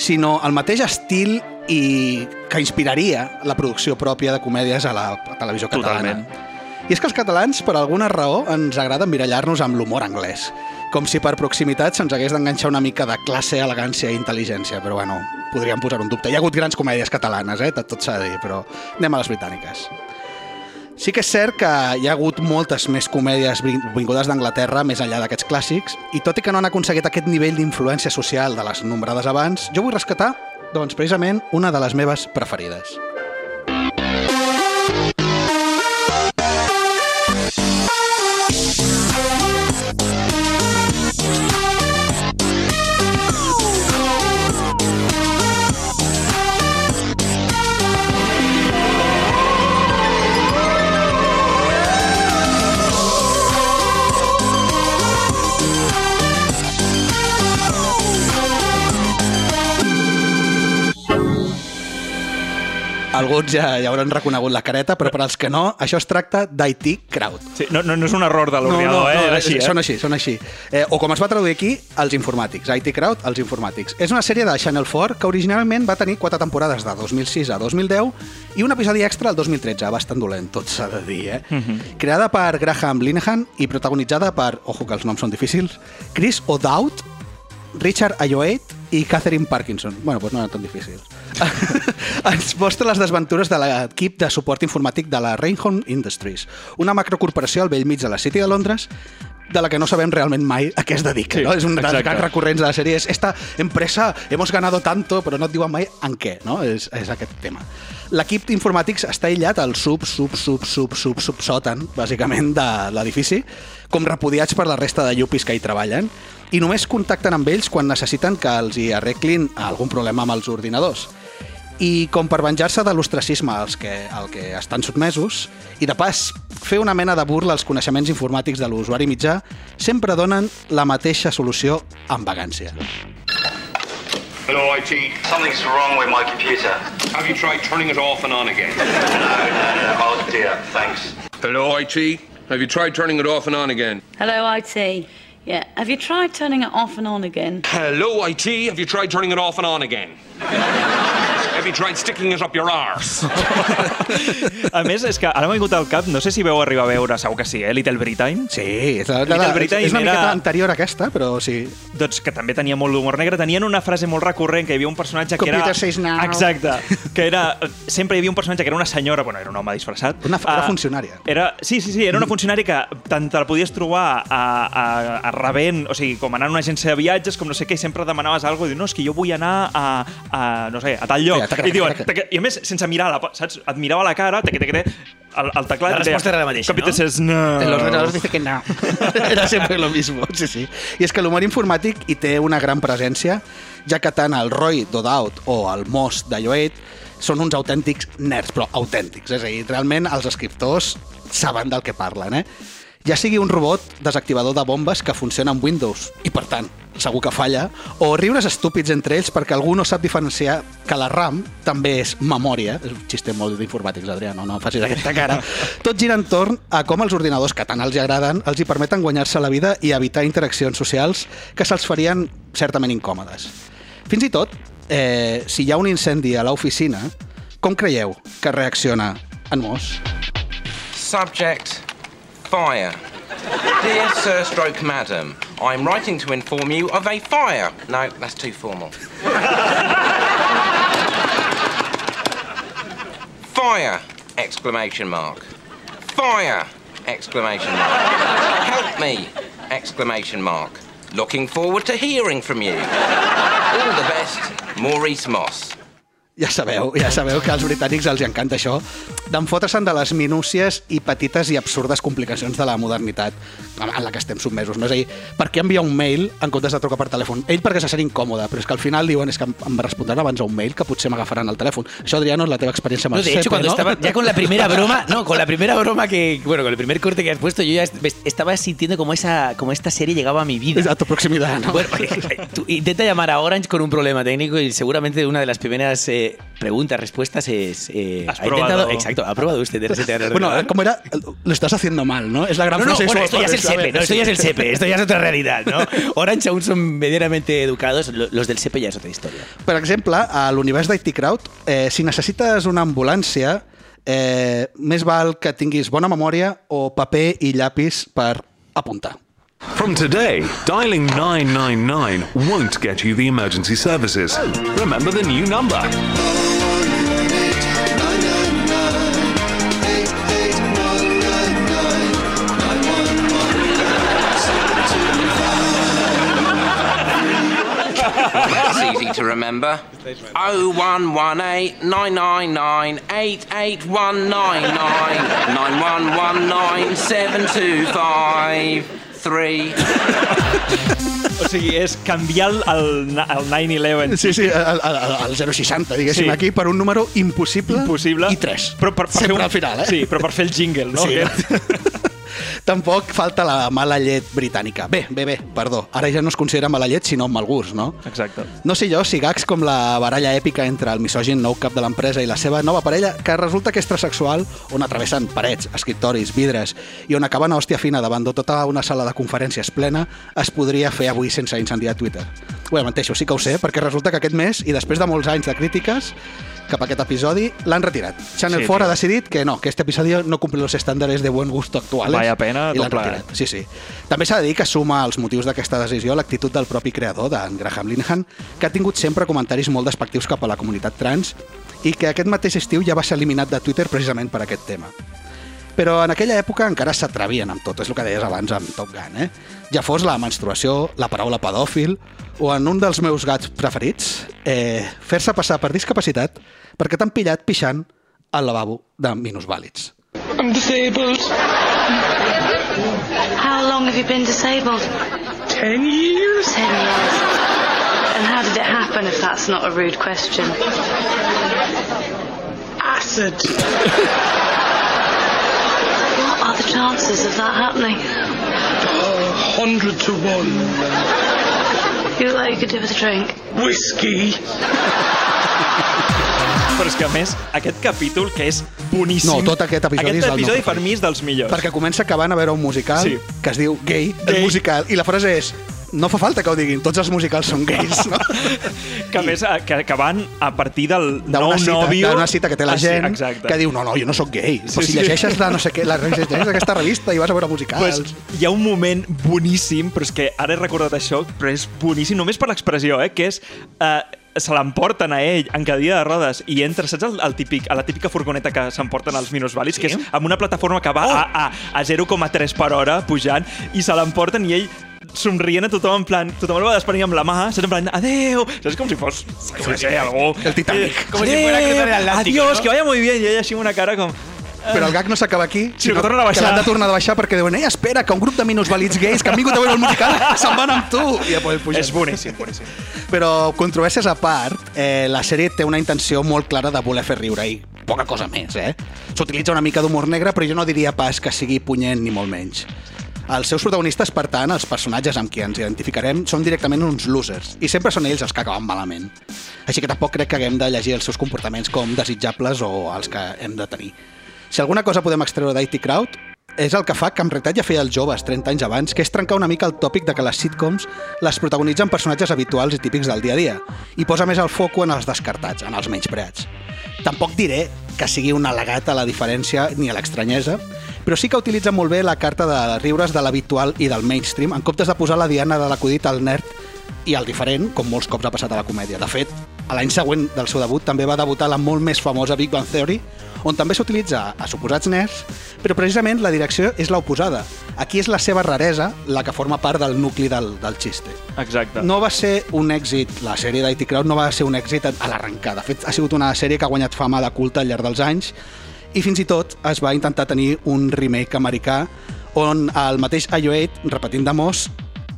sinó el mateix estil i que inspiraria la producció pròpia de comèdies a la televisió catalana. Totalment. I és que els catalans, per alguna raó, ens agrada emmirallar-nos amb l'humor anglès. Com si per proximitat se'ns hagués d'enganxar una mica de classe, elegància i intel·ligència. Però bueno, podríem posar un dubte. Hi ha hagut grans comèdies catalanes, eh? tot, tot s'ha de dir, però anem a les britàniques. Sí que és cert que hi ha hagut moltes més comèdies vin- vingudes d'Anglaterra més enllà d'aquests clàssics, i tot i que no han aconseguit aquest nivell d'influència social de les nombrades abans, jo vull rescatar, doncs, precisament, una de les meves preferides. Alguns ja, ja hauran reconegut la careta, però per als que no, això es tracta d'IT Crowd. Sí, no, no, no és un error de l'ordinador, eh? Era així, eh? Són així, són així. Eh, o com es va traduir aquí, els informàtics. IT Crowd, els informàtics. És una sèrie de Channel 4 que originalment va tenir quatre temporades de 2006 a 2010 i un episodi extra el 2013, bastant dolent, tot s'ha de dir, eh? Mhm. Creada per Graham Linehan i protagonitzada per, ojo que els noms són difícils, Chris O'Dowd, Richard Ayoade i Catherine Parkinson. Bueno, doncs no eren tan difícils. Ens mostra les desventures de l'equip de suport informàtic de la Rainhorn Industries, una macrocorporació al vell mig de la City de Londres de la que no sabem realment mai a què es dedica. Sí, no? És un dels gags recurrents de la sèrie. És esta empresa, hemos ganado tanto, però no et diuen mai en què. No? És, és aquest tema. L'equip d'informàtics està aïllat al sub, sub, sub, sub, sub, sub, sòtan, bàsicament, de l'edifici, com repudiats per la resta de llupis que hi treballen, i només contacten amb ells quan necessiten que els hi arreglin algun problema amb els ordinadors. I com per venjar-se de l'ostracisme als que, al que estan sotmesos, i de pas fer una mena de burla als coneixements informàtics de l'usuari mitjà, sempre donen la mateixa solució amb vagància. Hello, IT. Something's wrong with my computer. Have you tried turning it off and on again? no, no, no. Oh dear, thanks. Hello, IT. Have you tried turning it off and on again? Hello, IT. Yeah, have you tried turning it off and on again? Hello, IT. Have you tried turning it off and on again? Have you tried sticking it up your arse? A més, és que ara m'ha vingut al cap, no sé si veu arribar a veure, segur que sí, eh? Little Britain. Sí, és, la, la, Little la, Britain és una era- miqueta anterior a aquesta, però sí. Doncs que també tenia molt d'humor negre. Tenien una frase molt recurrent, que hi havia un personatge que era... Computer says now. Exacte. Que era... Sempre hi havia un personatge que era una senyora, bueno, era un home disfressat. Una, era Ah, funcionària. Era, sí, sí, sí, era una funcionària que tant te la podies trobar a, a, a rebent, o sigui, com anar a una agència de viatges, com no sé què, i sempre demanaves alguna cosa, i dius, no, és que jo vull anar a, a no sé, a tal lloc. Taca, I diuen, taca, i a més, sense mirar, la, saps? Et mirava la cara, taca, taca, taca, el, el teclat... La resposta era la mateixa, no? says no. El ordenador dice que no. Era sempre lo mismo, sí, sí. I és que l'humor informàtic hi té una gran presència, ja que tant el Roy Dodout o el Moss de Yoate són uns autèntics nerds, però autèntics. És a dir, realment els escriptors saben del que parlen, eh? Ja sigui un robot desactivador de bombes que funciona amb Windows, i per tant, segur que falla, o riures estúpids entre ells perquè algú no sap diferenciar que la RAM també és memòria, és un xiste molt d'informàtics, Adrià, no, no facis aquesta cara. Tot gira entorn a com els ordinadors que tant els agraden els hi permeten guanyar-se la vida i evitar interaccions socials que se'ls farien certament incòmodes. Fins i tot, eh, si hi ha un incendi a l'oficina, com creieu que reacciona en Moss? Subject Fire. Dear Sir Stroke Madam, I'm writing to inform you of a fire. No, that's too formal. fire! Exclamation mark. Fire! Exclamation mark. Help me! Exclamation mark. Looking forward to hearing from you. All the best, Maurice Moss. Ja sabeu, ja sabeu que als britànics els encanta això d'enfotre-se'n de les minúcies i petites i absurdes complicacions de la modernitat en la que estem submesos. No? És a dir, per què enviar un mail en comptes de trucar per telèfon? Ell perquè se sent incòmode, però és que al final diuen és que em- respondran abans a un mail que potser m'agafaran el telèfon. Això, Adriano, és la teva experiència amb No, el de hecho, cuando ¿no? estaba ya con la primera broma, no, con la primera broma que, bueno, con el primer corte que has puesto, yo ya estaba sintiendo como esa, como esta serie llegaba a mi vida. A tu proximidad, ¿no? Bueno, tú intenta llamar a Orange con un problema técnico y seguramente una de las primeras eh, preguntas, respuestas es... eh, Has ha intentado, probado. exacto, ha probado usted de resetear el Bueno? ¿cómo era? Lo estás haciendo mal, ¿no? Es la gran No, no, bueno, esto ya es el SEPE, no, esto ya es el SEPE, esto ya es otra realidad, ¿no? Orange aún son medianamente educados, lo- los del SEPE ya es otra historia. Per exemple, a l'univers d'IT Crowd, eh, si necessites una ambulància, eh, més val que tinguis bona memòria o paper i llapis per apuntar. From today, dialing 999 won't get you the emergency services. Remember the new number. That's easy to remember. 0118 999 88199 9119 725 3. O sigui, és canviar el, el, el 9-11. Sí, sí, el, el, el 060, diguéssim, Sí. aquí, per un número impossible, Impossible. i 3. Però per, per Sempre fer un, al final, eh? Sí, però per fer el jingle, no? Sí. Aquest. Tampoc falta la mala llet britànica. Bé, bé, bé, perdó. Ara ja no es considera mala llet, sinó mal gust, no? Exacte. No sé jo si gags com la baralla èpica entre el misògin nou cap de l'empresa i la seva nova parella, que resulta que és transexual, on atravessen parets, escriptoris, vidres, i on acaben a hòstia fina davant de tota una sala de conferències plena, es podria fer avui sense incendiar Twitter. Ho menteixo, sí que ho sé, perquè resulta que aquest mes, i després de molts anys de crítiques, cap a aquest episodi, l'han retirat. Channel Sí, 4 tio. ha decidit que no, que este episodio no cumple los estándares de buen gusto actuales. Vaya pena, i l'han retirat. Sí, sí. També s'ha de dir que suma als motius d'aquesta decisió l'actitud del propi creador, d'en Graham Linehan, que ha tingut sempre comentaris molt despectius cap a la comunitat trans i que aquest mateix estiu ja va ser eliminat de Twitter precisament per aquest tema. Però en aquella època encara s'atrevien amb tot, és el que deies abans amb Top Gun, eh? Ja fos la menstruació, la paraula pedòfil, o en un dels meus gats preferits, eh, fer-se passar per discapacitat perquè t'han pillat pixant al lavabo de minusvàlids. I'm disabled. How long have you been disabled? Ten years. Ten years. And how did it happen, if that's not a rude question? Acid. what are the chances of that happening? Hundred to one. You look like you could do with a drink. Whiskey. Però és que, a més, aquest capítol, que és boníssim... No, tot aquest episodi aquest és del meu episodi per mi és dels millors. Perquè comença acabant a veure un musical Sí. que es diu Gay, el Gay. musical, i la frase és no fa falta que ho diguin, tots els musicals són gais, no? Que a més, eh, que, que van a partir del nou cita, nòvio... d'una cita que té la Ah, sí, gent exacte. que diu, no, no, jo no sóc gay. Sí, Però si sí. llegeixes la no sé què, la llegeixes aquesta revista i vas a veure musicals. Pues, hi ha un moment boníssim, però és que ara he recordat això, però és boníssim només per l'expressió, eh, que és... Eh, se l'emporten a ell en cadira de rodes i entra, saps el, el típic, a la típica furgoneta que s'emporten els minusvàlids, sí? que és amb una plataforma que va oh. a, a, a 0,3 per hora pujant i se l'emporten i ell somrient a tothom, en plan, tothom el va despedir amb la mà, saps, en plan, adeu, saps, com si fos, com sí, sé, algú... El Titanic. Eh, Com si fuera cruzar el Atlántico, Adiós, ¿no? que vaya muy bien, i ell així amb una cara com... Però el gag no s'acaba aquí, Sí, que tornen a baixar. que l'han de tornar a baixar perquè diuen, ei, espera, que un grup de minusvàlids gais que han vingut a veure el musical se'n van amb tu. I després pugen. És boníssim, boníssim. Però, controvèrsies a part, eh, la sèrie té una intenció molt clara de voler fer riure i poca cosa més, eh? S'utilitza una mica d'humor negre, però jo no diria pas que sigui punyent ni molt menys. Els seus protagonistes, per tant, els personatges amb qui ens identificarem, són directament uns losers, i sempre són ells els que acaben malament. Així que tampoc crec que haguem de llegir els seus comportaments com desitjables o els que hem de tenir. Si alguna cosa podem extreure d'IT Crowd, és el que fa que en realitat ja feia els joves 30 anys abans, que és trencar una mica el tòpic de que les sitcoms les protagonitzen personatges habituals i típics del dia a dia, i posa més el foco en els descartats, en els menyspreats. Tampoc diré que sigui un al·legat a la diferència ni a l'estranyesa, però sí que utilitza molt bé la carta de riures de l'habitual i del mainstream, en comptes de posar la diana de l'acudit al nerd i al diferent, com molts cops ha passat a la comèdia. De fet, a l'any següent del seu debut també va debutar la molt més famosa Big Bang Theory, on també s'utilitza a suposats nerds, però precisament la direcció és l'oposada. Aquí és la seva raresa la que forma part del nucli del, del xiste. Exacte. No va ser un èxit, la sèrie d'IT Crowd no va ser un èxit a l'arrencar. De fet, ha sigut una sèrie que ha guanyat fama de culte al llarg dels anys i fins i tot es va intentar tenir un remake americà on el mateix IO8, repetint de Moss,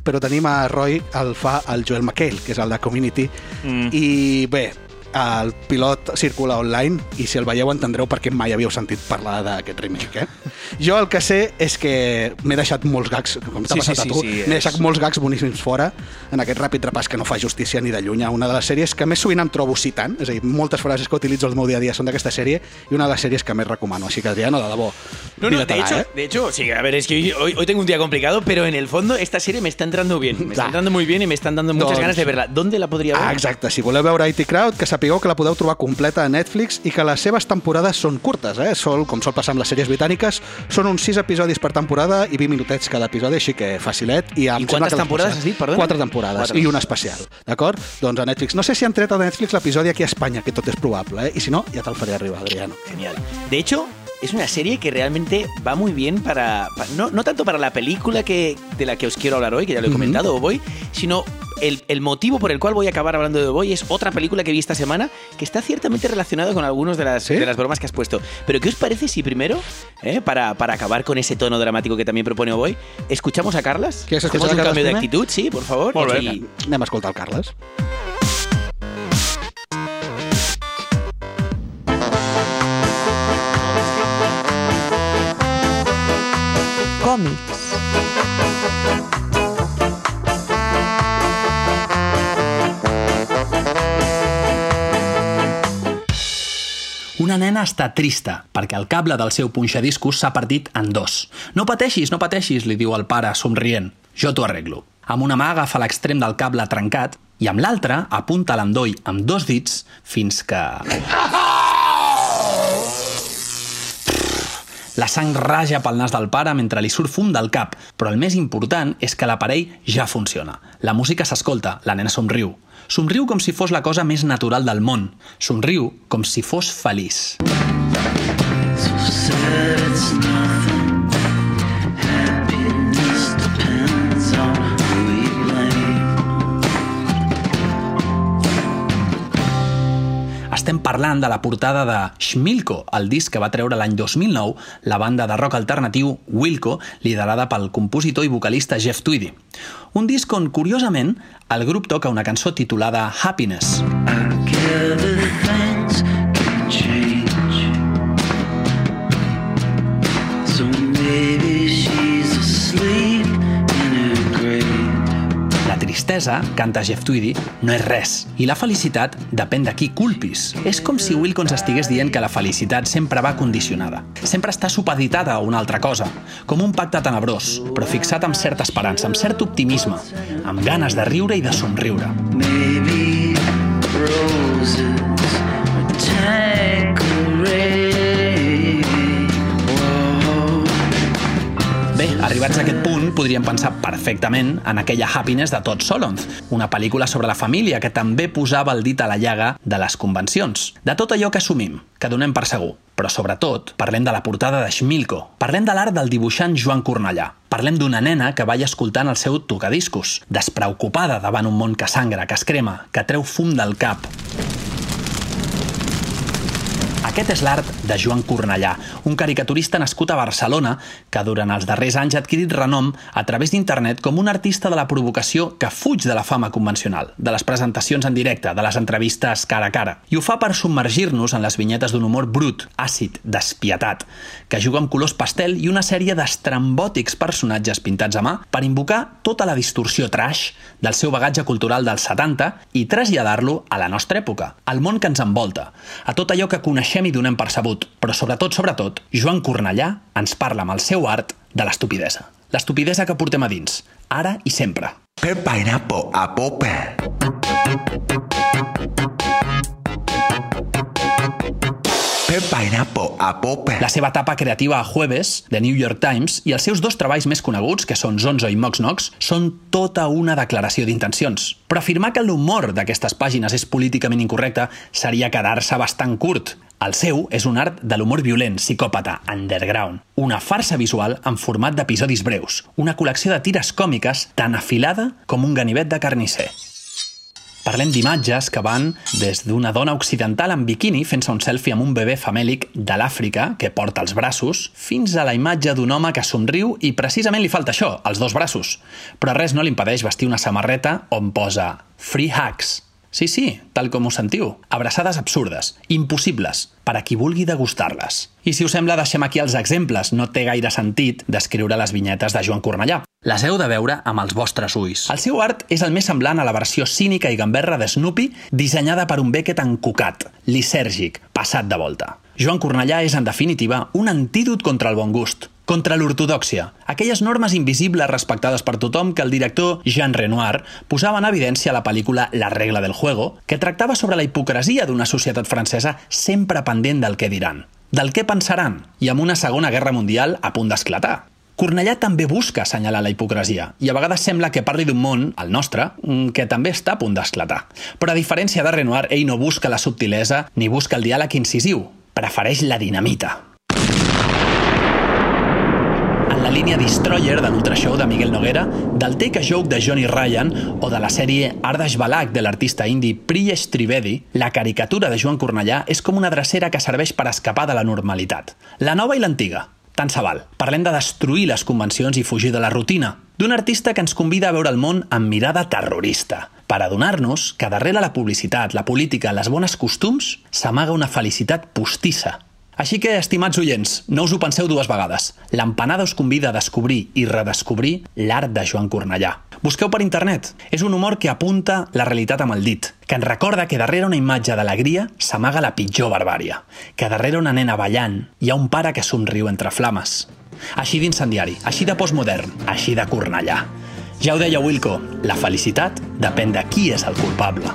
però tenim a Roy el fa el Joel McHale, que és el de Community, Mm. i bé, el pilot circula online i si el veieu entendreu per què mai havíeu sentit parlar d'aquest remake, eh? Jo el que sé és que m'he deixat molts gags, com t'ha Sí, passat sí, a sí, tu, sí, m'he és- deixat molts gags boníssims fora en aquest ràpid repàs que no fa justícia ni de lluny a una de les sèries que més sovint em trobo citant, és a dir, moltes frases que utilitzo al meu dia a dia són d'aquesta sèrie i una de les sèries que més recomano, així que Adriano, de debò, No, no, de hecho, eh? de hecho, sí, a ver, es que hoy, hoy- tengo un día complicado, pero en el fondo esta serie me está entrando bien. Me está entrando muy bien y me están dando muchas Doncs- ganas de verla. ¿Dónde la podría ver? Ah, exacte. Si voleu veure IT Crowd, que sapigueu que la podeu trobar completa a Netflix i que les seves temporades són curtes, eh? Sol, com sol passar amb les sèries britàniques, són uns 6 episodis per temporada i 20 minutets cada episodi, així que facilet. I, I quantes temporades has dit, perdona? Quatre temporades Quatre. i un especial, d'acord? Doncs a Netflix. No sé si han tret a Netflix l'episodi aquí a Espanya, que tot és probable, eh? I si no, ja te'l faré arribar, Adriano. Genial. De hecho, es una serie que realmente va muy bien para, pa- no, no tanto para la película que, de la que os quiero hablar hoy, que ya lo he comentado, O Boy, sino el, el motivo por el cual voy a acabar hablando de The Boy es otra película que vi esta semana que está ciertamente relacionado con algunas de las, de las bromas que has puesto. Pero ¿qué os parece si primero, eh, para, para acabar con ese tono dramático que también propone Boy, escuchamos a Carlas? ¿Quieres escuchar un Carlas cambio de actitud, sí, por favor. Molt bé. Y- Anem a escoltar el Carles. Còmics. Una nena està trista perquè el cable del seu punxadiscos s'ha partit en dos. No pateixis, no pateixis, li diu el pare, somrient. Jo t'ho arreglo. Amb una mà agafa l'extrem del cable trencat i amb l'altra apunta l'endoll amb dos dits fins que... La sang raja pel nas del pare mentre li surt fum del cap, però el més important és que l'aparell ja funciona. La música s'escolta, la nena somriu. Somriu com si fos la cosa més natural del món. Somriu com si fos feliç. Estem parlant de la portada de Schmilko, el disc que va treure l'any 2009 la banda de rock alternatiu Wilco, liderada pel compositor i vocalista Jeff Tweedy. Un disc on, curiosament, el grup toca una cançó titulada Happiness. La tristesa, canta Jeff Tweedy, no és res. I la felicitat depèn de qui culpis. És com si Wilkins estigués dient que la felicitat sempre va condicionada. Sempre està supeditada a una altra cosa, com un pacte tenebrós, però fixat amb certa esperança, amb cert optimisme, amb ganes de riure i de somriure. Maybe roses Bé, arribats a aquest punt, podríem pensar perfectament en aquella Happiness de Todd Solondz, una pel·lícula sobre la família que també posava el dit a la llaga de les convencions, de tot allò que assumim, que donem per segur. Però sobretot, parlem de la portada de Schmilko, parlem de l'art del dibuixant Joan Cornellà, parlem d'una nena que balla escoltant el seu tocadiscos, despreocupada davant un món que sangra, que es crema, que treu fum del cap. Aquest és l'art de Joan Cornellà, un caricaturista nascut a Barcelona que durant els darrers anys ha adquirit renom a través d'internet com un artista de la provocació que fuig de la fama convencional, de les presentacions en directe, de les entrevistes cara a cara. I ho fa per submergir-nos en les vinyetes d'un humor brut, àcid, despietat, que juga amb colors pastel i una sèrie d'estrambòtics personatges pintats a mà per invocar tota la distorsió trash del seu bagatge cultural dels 70 i traslladar-lo a la nostra època, al món que ens envolta, a tot allò que coneixem i donem per sabut, però sobretot, sobretot, Joan Cornellà ens parla amb el seu art de l'estupidesa. L'estupidesa que portem a dins, ara i sempre. Per pineapple a pope. Per pineapple a pope. La seva etapa creativa a Jueves, de New York Times, i els seus dos treballs més coneguts, que són Zonzo i Mox Knox, són tota una declaració d'intencions. Però afirmar que l'humor d'aquestes pàgines és políticament incorrecte seria quedar-se bastant curt. El seu és un art de l'humor violent, psicòpata, underground. Una farsa visual en format d'episodis breus. Una col·lecció de tires còmiques tan afilada com un ganivet de carnisser. Parlem d'imatges que van des d'una dona occidental en biquini fent-se un selfie amb un bebè famèlic de l'Àfrica que porta els braços, fins a la imatge d'un home que somriu i precisament li falta això, els dos braços. Però res no li impedeix vestir una samarreta on posa Free Hugs. Sí, sí, tal com ho sentiu. Abraçades absurdes, impossibles, per a qui vulgui degustar-les. I si us sembla, deixem aquí els exemples. No té gaire sentit descriure les vinyetes de Joan Cornellà. Les heu de veure amb els vostres ulls. El seu art és el més semblant a la versió cínica i gamberra de Snoopy dissenyada per un Beckett encocat, lisèrgic, passat de volta. Joan Cornellà és, en definitiva, un antídot contra el bon gust, contra l'ortodòxia, aquelles normes invisibles respectades per tothom que el director Jean Renoir posava en evidència a la pel·lícula La regla del juego, que tractava sobre la hipocresia d'una societat francesa sempre pendent del que diran, del què pensaran, i amb una segona guerra mundial a punt d'esclatar. Cornellà també busca assenyalar la hipocresia i a vegades sembla que parli d'un món, el nostre, mm, que també està a punt d'esclatar. Però a diferència de Renoir, ell no busca la subtilesa ni busca el diàleg incisiu, prefereix la dinamita. En la línia Destroyer de l'Ultra Show de Miguel Noguera, del Take a Joke de Johnny Ryan o de la sèrie Ardash Balak de l'artista indi Priyesh Trivedi, la caricatura de Joan Cornellà és com una drecera que serveix per escapar de la normalitat. La nova i l'antiga, tant se val. Parlem de destruir les convencions i fugir de la rutina. D'un artista que ens convida a veure el món amb mirada terrorista, per adonar-nos que darrere la publicitat, la política, les bones costums, s'amaga una felicitat postissa. Així que, estimats oients, no us ho penseu dues vegades. L'empanada us convida a descobrir i redescobrir l'art de Joan Cornellà. Busqueu per internet. És un humor que apunta la realitat amb el dit, que ens recorda que darrere una imatge d'alegria s'amaga la pitjor barbària, que darrere una nena ballant hi ha un pare que somriu entre flames. Així d'incendiari, així de postmodern, així de Cornellà. Ja ho deia Wilco, la felicitat depèn de qui és el culpable.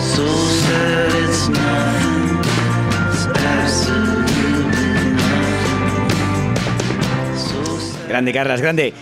So sad it's nothing. It's Grande, Carlas, grande.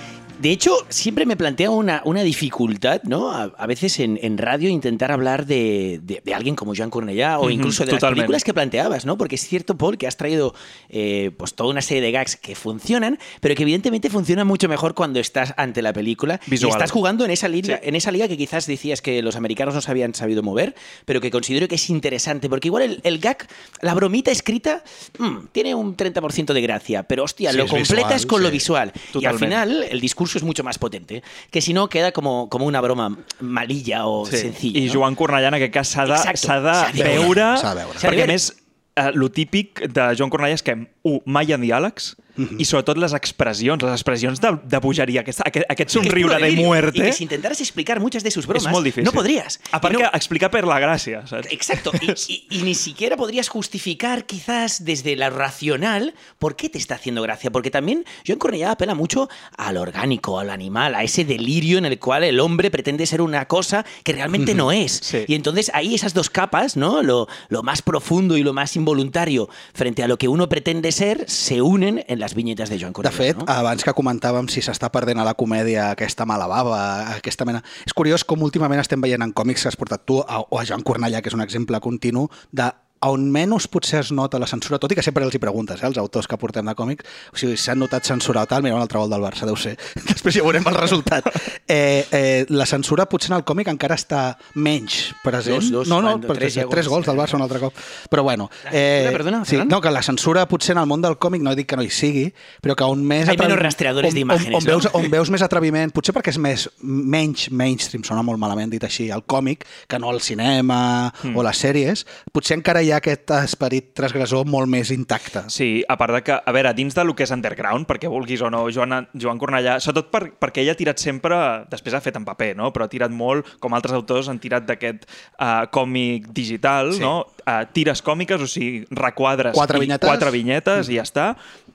De hecho, siempre me plantea una, una dificultad, ¿no? A, a veces en, en, radio intentar hablar de, de, de, alguien como Joan Cornellà o incluso de las películas que planteabas, ¿no? Porque es cierto, Paul, que has traído eh, pues toda una serie de gags que funcionan, pero que evidentemente funcionan mucho mejor cuando estás ante la película Visual. y estás jugando en esa, liga, Sí. en esa liga que quizás decías que los americanos no se habían sabido mover, pero que considero que es interesante, porque igual el, el gag, la bromita escrita, mm, tiene un 30% de gracia, pero hostia, Sí, lo es completas visual, con lo visual. Y al final el discurso es mucho más potente, que si no queda como, como una broma malilla o sencilla. I no? Joan Cornellà, en aquest cas, s'ha de, de de veure, veure. S'ha de veure. Perquè a més, eh, lo típic de Joan Cornellà és que, un, mai hi ha diàlegs, i sobretot les expressions, les expressions de, de bogeria, aquest, aquest, aquest Que es somriure de muerte... Y que si intentaras explicar muchas de sus bromas, molt difícil. no podrías. A part Y no- explicar per la gràcia, saps? Exacto, y, y- y ni siquiera podrías justificar quizás desde la racional por qué te está haciendo gracia, porque también Joan Cornellà apela mucho al orgánico, al animal, a ese delirio en el cual el hombre pretende ser una cosa que realmente no es. Y entonces ahí esas dos capas, ¿no? Lo, lo más profundo y lo más involuntario frente a lo que uno pretende ser, se unen en las viñetas de Joan De Cornellà. fet, no? abans que comentàvem si s'està perdent a la comèdia aquesta mala bava, aquesta mena... És curiós com últimament estem veient en còmics que has portat tu, a, o a Joan Cornellà, que és un exemple continu, de on menys potser es nota la censura, tot i que sempre els hi preguntes, eh, els autors que portem de còmics, o sigui, s'han notat censura o tal, mira un altre gol del Barça, deu ser. Després ja veurem el resultat. Eh, eh, la censura potser en el còmic encara està menys present. Dos, dos, no, no, perquè tres ja tres gols. del Barça un altre cop. Però bueno. Eh, perdona, sí, no, que la censura potser en el món del còmic no dic que no hi sigui, però que on més... Hay atrevi- menos rastreadores on- d'imágenes, On, on, no? veus, on veus més atreviment, potser perquè és més menys mainstream, sona molt malament dit així, el còmic, que no el cinema Mm. o les sèries, potser encara hi ha aquest esperit transgressor molt més intacte. Sí, a part de que, a veure, dins de lo que és underground, perquè vulguis o no, Joan, Joan Cornellà, sobretot per, perquè ell ha tirat sempre, després ha fet en paper, no? però ha tirat molt, com altres autors han tirat d'aquest uh, còmic digital, Sí. no? Uh, tires còmiques, o sigui, requadres Quatre vinyetes. quatre vinyetes i ja està.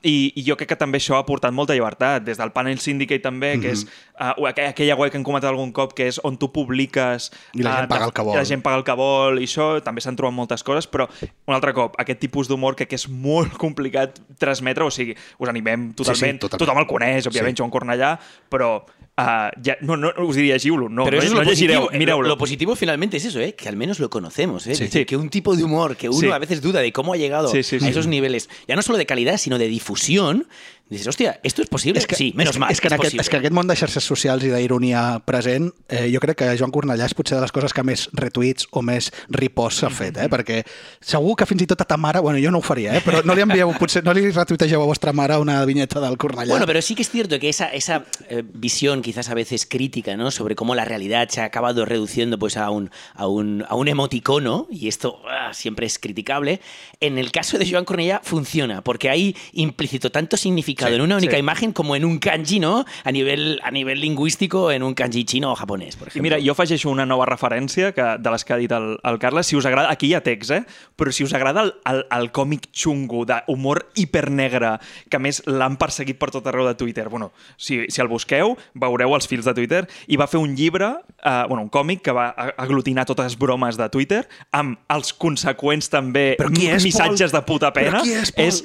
I, I jo crec que també això ha aportat molta llibertat, des del Panel Syndicate també, que és uh, aqu- aquella web que hem comentat algun cop, que és on tu publiques... I la gent eh, paga el que vol. i La gent paga el que vol i això, també s'han trobat moltes coses, però un altre cop, aquest tipus d'humor que, que és molt complicat transmetre, o sigui, us animem totalment, totalment. tothom el coneix, òbviament, Sí. Joan Cornellà, però uh, ja, no, no us diria llegiu-lo, no, Pero no, lo llegireu, positivo, mireu-lo. Lo, lo positivo finalmente es eso, ¿eh? que al menos lo conocemos. ¿eh? Sí. Que un tipo de humor que uno Sí. a veces duda de cómo ha llegado a esos niveles, ya no solo de calidad, sino de difusión, dices, hostia, ¿esto es posible? És que, sí, menos és, que- mal. És que, es aquest, és que aquest món de xarxes socials i d'ironia present, eh, jo crec que Joan Cornellà és potser de les coses que més retuits o més reposts s'ha fet, eh? perquè segur que fins i tot a ta mare, bueno, jo no ho faria, eh? però no li envieu, potser no li retuitegeu a vostra mare una vinyeta del Cornellà. Bueno, pero sí que es cierto que esa, esa eh, visión quizás a veces crítica, ¿no? Sobre cómo la realidad se ha acabado reduciendo pues a un, a un, a un emoticono, y esto ah, siempre es criticable, en el caso de Joan Cornellà funciona, porque hay implícito tanto significado Sí, en una única sí. imagen como en un kanji, ¿no? A nivel, a nivel lingüístico, en un kanji chino o japonés, por I ejemplo. mira, jo afegeixo una nova referència que, de les que ha dit el, el Carles. Si us agrada, aquí hi ha text, eh? Però si us agrada el, el, el còmic xungo d'humor hipernegre, que més l'han perseguit per tot arreu de Twitter, bueno, si, si el busqueu, veureu els fils de Twitter, i va fer un llibre, eh, bueno, un còmic que va aglutinar totes les bromes de Twitter, amb els conseqüents també Però qui és, missatges Pol? de puta Però pena. qui és, Pol? és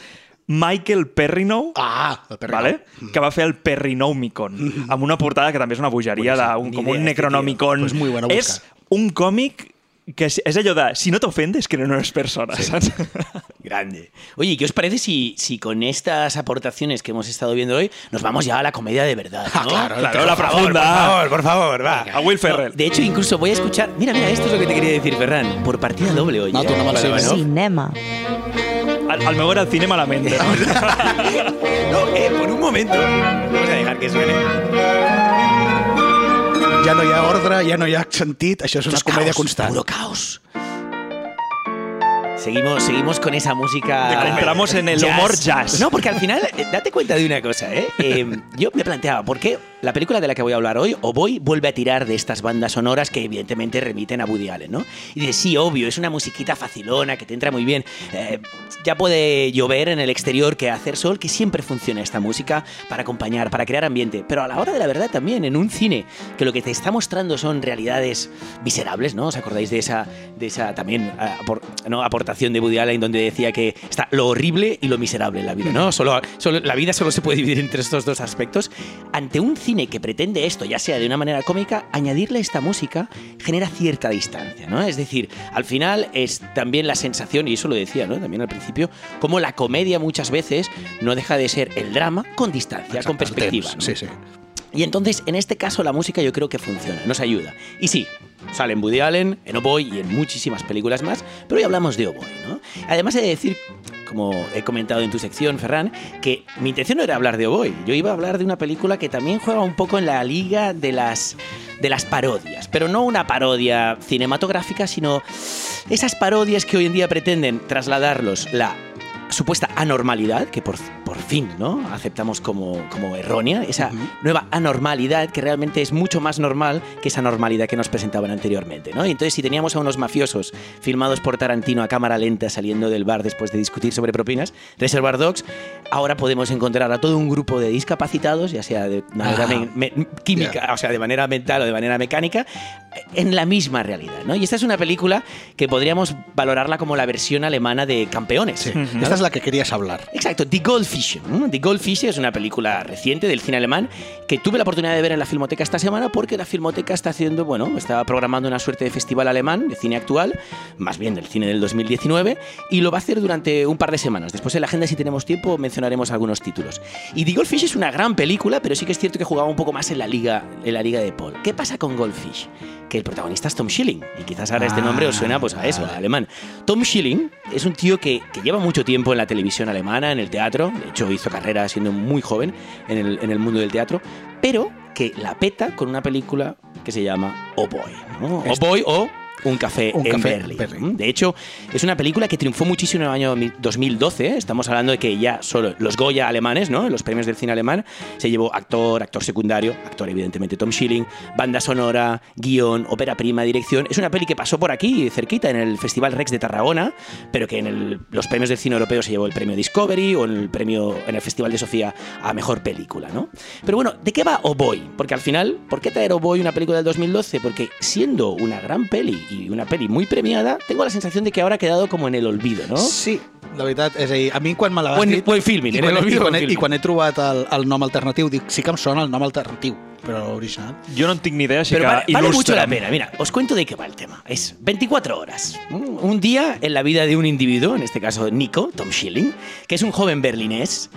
Michael Perrinou, ah. Vale? que va fer el Perrinomicon, amb una portada que també és una bogeria, d'un, com idea, un Necronomicon. Pues muy bueno és un còmic que és, és allò de, si no t'ofendes, que no eres persona, saps? Grande. Oye, ¿qué os parece si, si con estas aportaciones que hemos estado viendo hoy nos vamos ya a la comedia de verdad? ¿no? claro, Por la favor, profunda. Por favor, por favor, va. A Will Ferrell. No, de hecho, incluso voy a escuchar. Mira, mira, esto es lo que te quería decir, Ferran. Por partida doble hoy. No, ¿eh? tú no me lo vale. Cinema. El, el meu era el cine malament. No, eh, por un momento. Vamos a dejar que suene. Ja no hi ha ordre, ja no hi ha sentit, això és una comèdia constant. Puro caos. Seguimos, seguimos con esa música. Entramos en el humor jazz. No, porque al final, eh, date cuenta de una cosa, ¿eh? Eh, Yo me planteaba, ¿por qué la película de la que voy a hablar hoy, o voy, vuelve a tirar de estas bandas sonoras que evidentemente remiten a Woody Allen, ¿no? Y dices, sí, obvio, es una musiquita facilona que te entra muy bien. Eh, ya puede llover en el exterior que hacer sol, que siempre funciona esta música para acompañar, para crear ambiente. Pero a la hora de la verdad también, en un cine que lo que te está mostrando son realidades miserables, ¿no? ¿Os acordáis de esa, de esa también eh, apor- ¿no? De Woody Allen donde decía que está lo horrible y lo miserable en la vida, ¿no? Solo, solo, la vida solo se puede dividir entre estos dos aspectos. Ante un cine que pretende esto, ya sea de una manera cómica, añadirle esta música genera cierta distancia, ¿no? Es decir, al final es también la sensación, y eso lo decía, ¿no? También al principio, como la comedia muchas veces no deja de ser el drama con distancia, con perspectiva. ¿no? Sí, sí. Y entonces, en este caso, la música yo creo que funciona, nos ayuda. Y sí, sale en Woody Allen, en Oh Boy y en muchísimas películas más, pero hoy hablamos de Oh Boy, ¿no? Además he de decir, como he comentado en tu sección, Ferran, que mi intención no era hablar de Oh Boy, yo iba a hablar de una película que también juega un poco en la liga de las, de las parodias, pero no una parodia cinematográfica, sino esas parodias que hoy en día pretenden trasladarlos la supuesta anormalidad, que por, por fin ¿no? aceptamos como, como errónea, esa nueva anormalidad que realmente es mucho más normal que esa normalidad que nos presentaban anteriormente. ¿no? Y entonces si teníamos a unos mafiosos filmados por Tarantino a cámara lenta saliendo del bar después de discutir sobre propinas, Reservoir Dogs, ahora podemos encontrar a todo un grupo de discapacitados, ya sea de manera me- me- química, o sea, de manera mental o de manera mecánica, en la misma realidad. ¿no? Y esta es una película que podríamos valorarla como la versión alemana de Campeones. Es la que querías hablar. Exacto, Die Goldfische. ¿no? Die Goldfische es una película reciente del cine alemán que tuve la oportunidad de ver en la Filmoteca esta semana porque la Filmoteca está haciendo, bueno, está programando una suerte de festival alemán de cine actual, más bien del cine del 2019, y lo va a hacer durante un par de semanas. Después en la agenda, si tenemos tiempo, mencionaremos algunos títulos. Y Die Goldfish es una gran película, pero sí que es cierto que jugaba un poco más en la liga, en la liga de Paul. ¿Qué pasa con Goldfish? Que el protagonista es Tom Schilling, y quizás ahora este nombre os suena pues a eso, a alemán. Tom Schilling es un tío que, que lleva mucho tiempo en la televisión alemana, en el teatro, de hecho hizo carrera siendo muy joven en el, en el mundo del teatro, pero que la peta con una película que se llama Oh Boy. ¿no? Oh Boy o Un café, Un en café Berlín. De hecho, es una película que triunfó muchísimo en el año 2012. ¿eh? Estamos hablando de que ya solo los Goya alemanes, ¿no? los premios del cine alemán, se llevó actor, actor secundario, actor evidentemente Tom Schilling, banda sonora, guion, ópera prima, dirección. Es una peli que pasó por aquí, cerquita, en el Festival Rex de Tarragona, pero que en el- los premios del cine europeo se llevó el premio Discovery o en el premio en el Festival de Sofía a mejor película, ¿no? Pero bueno, ¿de qué va Oh Boy? Porque al final, ¿por qué traer Oh Boy una película del 2012? Porque siendo una gran peli y una peli muy premiada, tengo la sensación de que ahora ha quedado como en el olvido, ¿no? Sí, la veritat, és a dir, a mi quan me la vas Buen- dir... buen filming, i en el quan, olvido, i, quan, he. I quan he trobat el, el nom alternatiu, dic, sí que em sona el nom alternatiu, però l'original... Jo no en tinc ni idea, així Pero que vale, vale mucho la pena. Mira, os cuento de qué va el tema. Es 24 horas. Un día en la vida de un individuo, en este caso Nico, Tom Schilling, que es un joven berlinés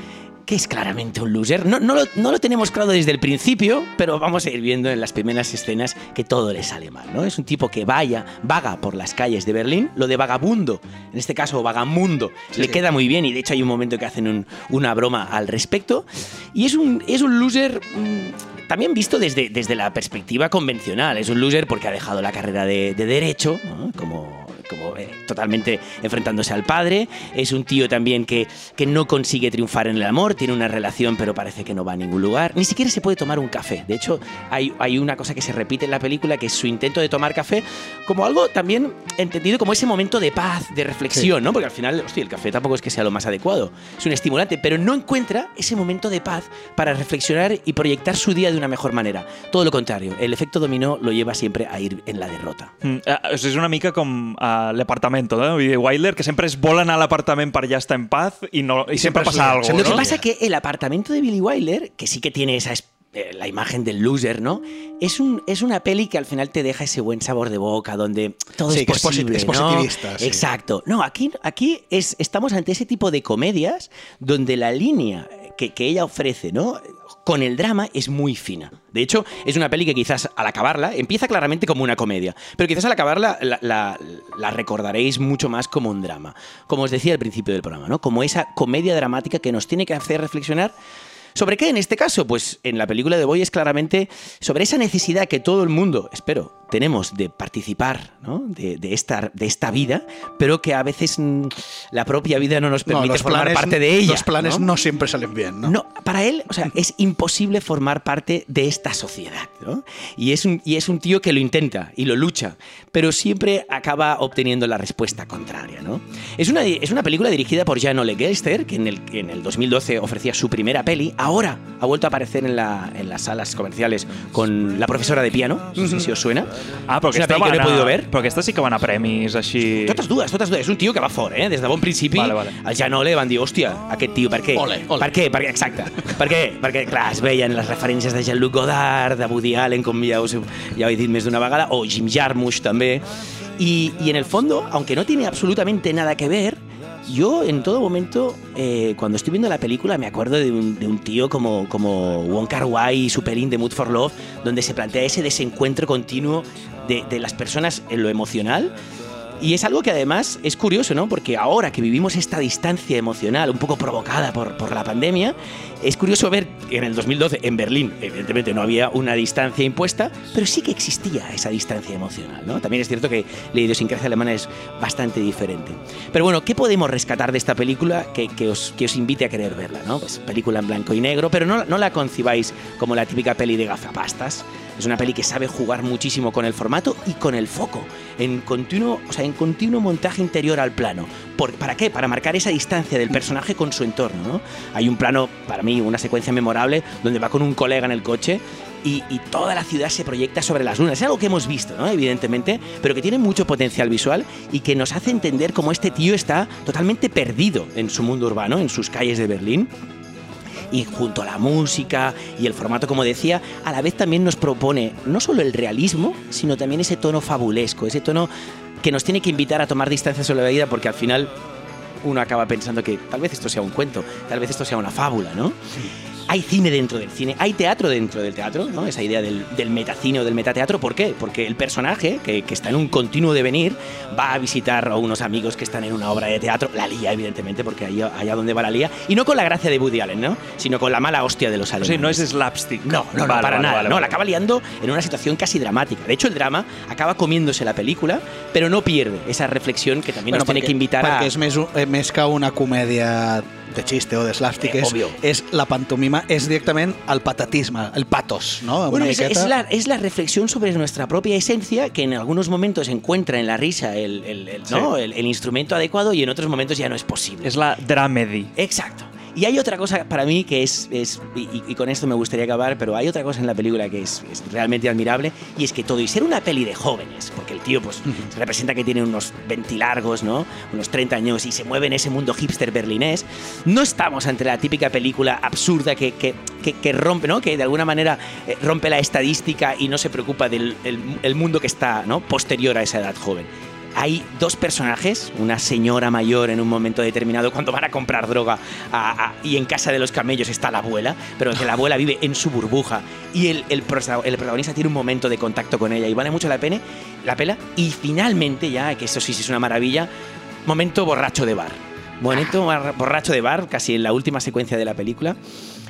que es claramente un loser. No, no, lo, no lo tenemos claro desde el principio, pero vamos a ir viendo en las primeras escenas que todo le sale mal. ¿no? Es un tipo que vaya, vaga por las calles de Berlín. Lo de vagabundo, en este caso vagamundo, le queda muy bien y de hecho hay un momento que hacen un- una broma al respecto. Y es un, es un loser mm, también visto desde, desde la perspectiva convencional. Es un loser porque ha dejado la carrera de, de derecho, ¿no? como, como eh, totalmente enfrentándose al padre. Es un tío también que, que no consigue triunfar en el amor, tiene una relación pero parece que no va a ningún lugar. Ni siquiera se puede tomar un café. De hecho, hay, hay una cosa que se repite en la película que es su intento de tomar café como algo también entendido como ese momento de paz, de reflexión, ¿no? Porque al final, hostia, el café tampoco es que sea lo más adecuado. Es un estimulante, pero no encuentra ese momento de paz para reflexionar y proyectar su día de una mejor manera. Todo lo contrario, el efecto dominó lo lleva siempre a ir en la derrota. Mm, és una mica com uh, l'apartamento, no? Vull dir, Wilder, que sempre es vol anar a l'apartament per ja estar en paz i, no, i sempre, passa Lo que pasa que el apartamento de Billy Wilder, que sí que tiene esa es- eh, la imagen del loser, ¿no? Es, un, es una peli que al final te deja ese buen sabor de boca, donde todo Sí, es que es posible, es ¿no? positivista, sí. Exacto. No, aquí, aquí es, estamos ante ese tipo de comedias donde la línea que, que ella ofrece, ¿no? Con el drama es muy fina. De hecho, es una peli que quizás al acabarla empieza claramente como una comedia, pero quizás al acabarla la, recordaréis mucho más como un drama. Como os decía al principio del programa, ¿no? Como esa comedia dramática que nos tiene que hacer reflexionar ¿Sobre qué en este caso? Pues en la película de Boy es claramente sobre esa necesidad que todo el mundo, espero, tenemos de participar ¿no? de, de esta, de esta vida, pero que a veces mm, la propia vida no nos permite los formar planes- parte de ella. Los planes ¿no? no, siempre salen bien, ¿no? No, para él, o sea, es imposible formar parte de esta sociedad, ¿no? Y es, un, y es un tío que lo intenta y lo lucha, pero siempre acaba obteniendo la respuesta contraria, ¿no? Es una, es una película dirigida por Jan Ole Gelster, que en el, en el 2012 ofrecía su primera peli, ahora ha vuelto a aparecer en, la, en las salas comerciales con La profesora de piano, no sé si os suena. Ah, però aquesta, que no he podido ver. però aquesta sí que van a premis, així... Totes dues, totes dues. És un tio que va fort, eh? Des de bon principi, Vale, vale. el Jan Ole van dir, hòstia, aquest tio, per què? Ole, ole. Per què? Per què? Exacte. Per què? Perquè, clar, es veien les referències de Jean-Luc Godard, de Woody Allen, com ja, us, ja ho he dit més d'una vegada, o Jim Jarmusch també. Y, y en el fondo, aunque no tiene absolutamente nada que ver, yo en todo momento, eh, cuando estoy viendo la película, me acuerdo de un, tío como, como Wong Kar Wai y Superin de Mood for Love, donde se plantea ese desencuentro continuo de, de las personas en lo emocional Y es algo que además es curioso, ¿no? Porque ahora que vivimos esta distancia emocional un poco provocada por, por la pandemia, es curioso ver que en el 2012 en Berlín, evidentemente no había una distancia impuesta, pero sí que existía esa distancia emocional, ¿no? También es cierto que la idiosincrasia alemana es bastante diferente. Pero bueno, ¿qué podemos rescatar de esta película que, os, que invite a querer verla, ¿no? Pues película en blanco y negro, pero no, no la concibáis como la típica peli de gafapastas. Es una peli que sabe jugar muchísimo con el formato y con el foco, en continuo, o sea, en continuo montaje interior al plano. ¿Por, ¿Para qué? Para marcar esa distancia del personaje con su entorno. ¿no? Hay un plano, para mí, una secuencia memorable, donde va con un colega en el coche y, y, toda la ciudad se proyecta sobre las lunas. Es algo que hemos visto, ¿no? Evidentemente, pero que tiene mucho potencial visual y que nos hace entender cómo este tío está totalmente perdido en su mundo urbano, en sus calles de Berlín y junto a la música y el formato, como decía, a la vez también nos propone no solo el realismo, sino también ese tono fabulesco, ese tono que nos tiene que invitar a tomar distancia sobre la vida porque al final uno acaba pensando que tal vez esto sea un cuento, tal vez esto sea una fábula, ¿no? Hay cine dentro del cine, hay teatro dentro del teatro, ¿no? Esa idea del, del metacine o del metateatro, ¿por qué? Porque el personaje, que, que, está en un continuo devenir, va a visitar a unos amigos que están en una obra de teatro, la lía, evidentemente, porque ahí, allá donde va la lía, y no con la gracia de Woody Allen, ¿no? Sino con la mala hostia de los alemanes. No es slapstick. No, no, no vale, para vale, nada. vale, no, la acaba liando en una situación casi dramática. De hecho, el drama acaba comiéndose la película, però no pierde esa reflexión que también nos tiene que invitar a... perquè és més, eh, més que una comèdia de xiste o de slapstick, Eh, és, obvio. és la pantomima, és directament el patatisme, el patos, no? Bueno, es, es la, es la reflexión sobre nuestra propia esencia que en algunos momentos encuentra en la risa el, el- el- ¿no? el, el instrumento adecuado y en otros momentos ya no es posible. Es la dramedy. Exacto. Y hay otra cosa para mí que es, es y, con esto me gustaría acabar, pero hay otra cosa en la película que es, es realmente admirable y es que todo y ser una peli de jóvenes, porque el tío pues se representa que tiene unos 20 largos, ¿no? Unos 30 años y se mueve en ese mundo hipster berlinés, no estamos ante la típica película absurda que, que, que- que rompe, ¿no? Que de alguna manera eh, rompe la estadística y no se preocupa del el, el mundo que está, ¿no? Posterior a esa edad joven hay dos personajes, una señora mayor en un momento determinado cuando van a comprar droga a- a- y en casa de los camellos está la abuela, pero que la abuela vive en su burbuja y el, el prosa- el protagonista tiene un momento de contacto con ella y vale mucho la pena, la pela. Y finalmente ya, que eso sí sí es una maravilla, momento borracho de bar. Momento bar- borracho de bar, casi en la última secuencia de la película.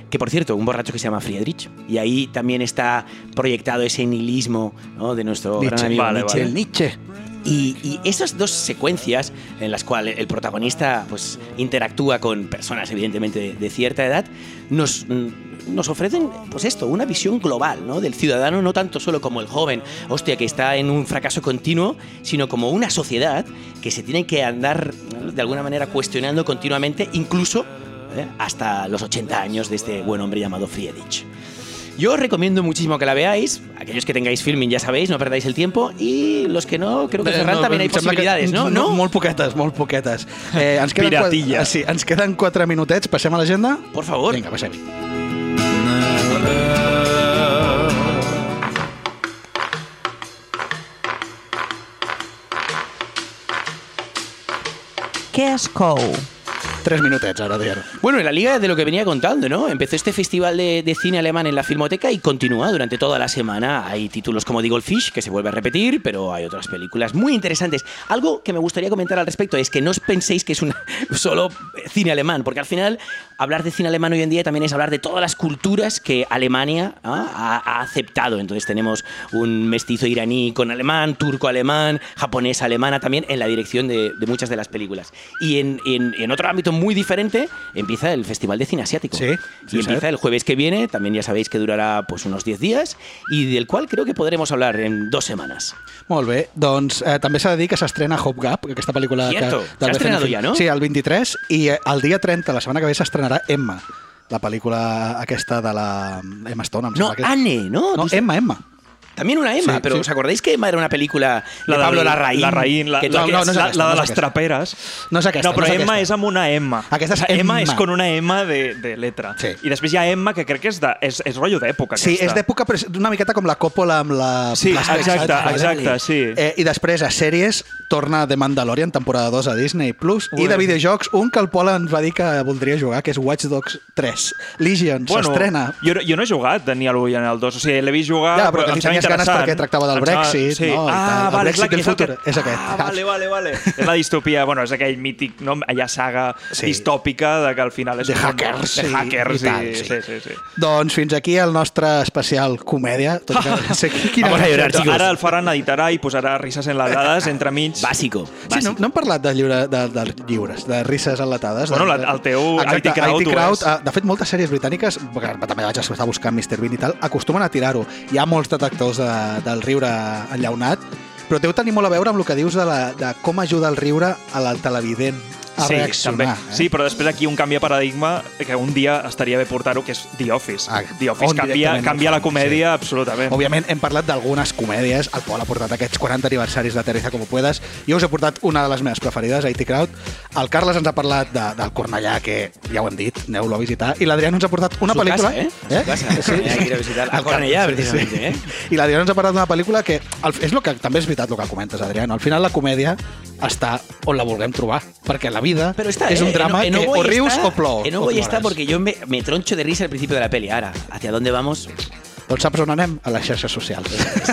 Que por cierto, un borracho que se llama Friedrich. Y ahí también está proyectado ese nihilismo ¿no? de nuestro gran amigo Vale, Nietzsche. vale. El Nietzsche. Y, esas dos secuencias en las cuales el protagonista pues, interactúa con personas evidentemente de, cierta edad, nos, mm, nos ofrecen pues esto, una visión global ¿no? del ciudadano, no tanto solo como el joven, hostia, que está en un fracaso continuo, sino como una sociedad que se tiene que andar de alguna manera cuestionando continuamente, incluso ¿eh? hasta los 80 años de este buen hombre llamado Friedrich. Yo os recomiendo muchísimo que la veáis. Aquellos que tengáis filming ya sabéis, no perdáis el tiempo. Y los que no, creo que Eh, Ferran no, también hay em sembla que- posibilidades, ¿no? ¿No? Molt poquetes, molt poquetes. Eh, ens queden Piratilla. Quatre, sí, ens queden quatre minutets. Passem a l'agenda? Por favor. Vinga, passem-hi. Què es cou? Tres minutets, ara, Dier. Bueno, en la liga de lo que venía contando, ¿no? Empezó este festival de, de cine alemán en la Filmoteca y continúa durante toda la semana. Hay títulos como Digo el Fish, que se vuelve a repetir, pero hay otras películas muy interesantes. Algo que me gustaría comentar al respecto es que no os penséis que es una, solo cine alemán, porque al final hablar de cine alemán hoy en día también es hablar de todas las culturas que Alemania ¿ah? ha, ha aceptado. Entonces tenemos un mestizo iraní con alemán, turco-alemán, japonés-alemana también en la dirección de, de muchas de las películas. Y en, en- en otro ámbito muy diferente empieza el Festival de Cine Asiático. Sí, sí, y empieza el jueves que viene, también ya sabéis que durará pues unos 10 días y del cual creo que podremos hablar en dos semanas. Molt bé, doncs eh, també s'ha de dir que s'estrena Hope Gap, aquesta pel·lícula Cierto. que... S'ha BCN ja, no? Sí, el 23, i eh, el dia 30, la setmana que ve, s'estrenarà Emma, la pel·lícula aquesta de la Emma Stone, em No, que. Anne, ¿no? Emma, Emma. También una Emma, Sí, pero sí. ¿os acordáis que Emma era una película de La Pablo del- Larraín? Larraín, la, que la, no, no la, aquesta, la de les aquesta. traperes. No és aquesta, No, però Emma és amb una M. Aquesta és Emma Emma. és con una M de, de letra. Sí. I després hi ha Emma, que crec que és, de, és, és rotllo d'època. Sí, aquesta. és d'època, però és una miqueta com la Coppola amb la... Sí, exacte, exacte, sí. Eh, I després, a sèries, torna The Mandalorian, temporada 2 a Disney+, Plus, i de videojocs, un que el Pol ens va dir que voldria jugar, que és Watch Dogs 3. Legion, s'estrena. Jo, jo no he jugat ni a l'1 ni al 2. O sigui, l'he vist jugar, Ja, però però que americanes perquè tractava del Brexit, sí. no? Ah, tal. El vale, Brexit clar, del futur que- és aquest. Ah, vale, vale, vale. és la distopia, bueno, és aquell mític, no? Allà saga Sí. distòpica de que al final és De un- hackers de i- hackers i tal, i, sí. sí, sí, sí. Doncs fins aquí el nostre especial comèdia. Tot que sé quina Vamos a llorar, chicos. Ara el Ferran editarà i posarà risses enlatades entre mig. Bàsico. Sí, no, no hem parlat de, lliure, de, de lliures, de risses enlatades. Bueno, de, la- el teu Exacte, IT Crowd IT Crowd és. eh, de fet, moltes sèries britàniques, també vaig estar buscant Mr. Bean i tal, acostumen a tirar-ho. Hi ha molts detectors de, del riure enllaunat, però deu tenir molt a veure amb el que dius de, la, de com ajuda el riure a la televident a sí, reaccionar. també. Eh? Sí, però després aquí un canvi de paradigma que un dia estaria bé portar-ho, que és The Office. Ah, The Office canvia, canvia ho la fan, comèdia absolutament. Òbviament, hem parlat d'algunes comèdies. El Pol ha portat aquests 40 aniversaris d'Aterriza como puedas. Jo us he portat una de les meves preferides, IT Crowd. El Carles ens ha parlat de, del Cornellà, que ja ho hem dit, aneu-lo a visitar. I l'Adrià ens ha portat una Su pel·lícula... casa, eh? Su casa. Sí. Hay que ir a visitar a Cornellà, precisamente, eh? I l'Adrià ens ha parlat d'una pel·lícula que és lo que també és veritat el que comentes, Adrià. no? Al final la comèdia està on la vulguem trobar, perquè la vida Pero está, ¿eh? un drama En- en que o rius o plou. En o Ogoy está plores. porque yo me, me troncho de risa al principio de la peli. Ahora, ¿hacia dónde vamos? Doncs saps on anem? A les xarxes socials.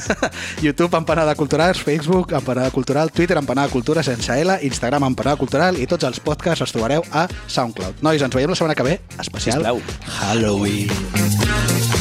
YouTube, Empanada Cultural, Facebook, Empanada Cultural, Twitter, Empanada Cultura sense L, Instagram, Empanada Cultural i tots els podcasts els trobareu a SoundCloud. Nois, ens veiem la setmana que ve, especial Sisplau. Halloween.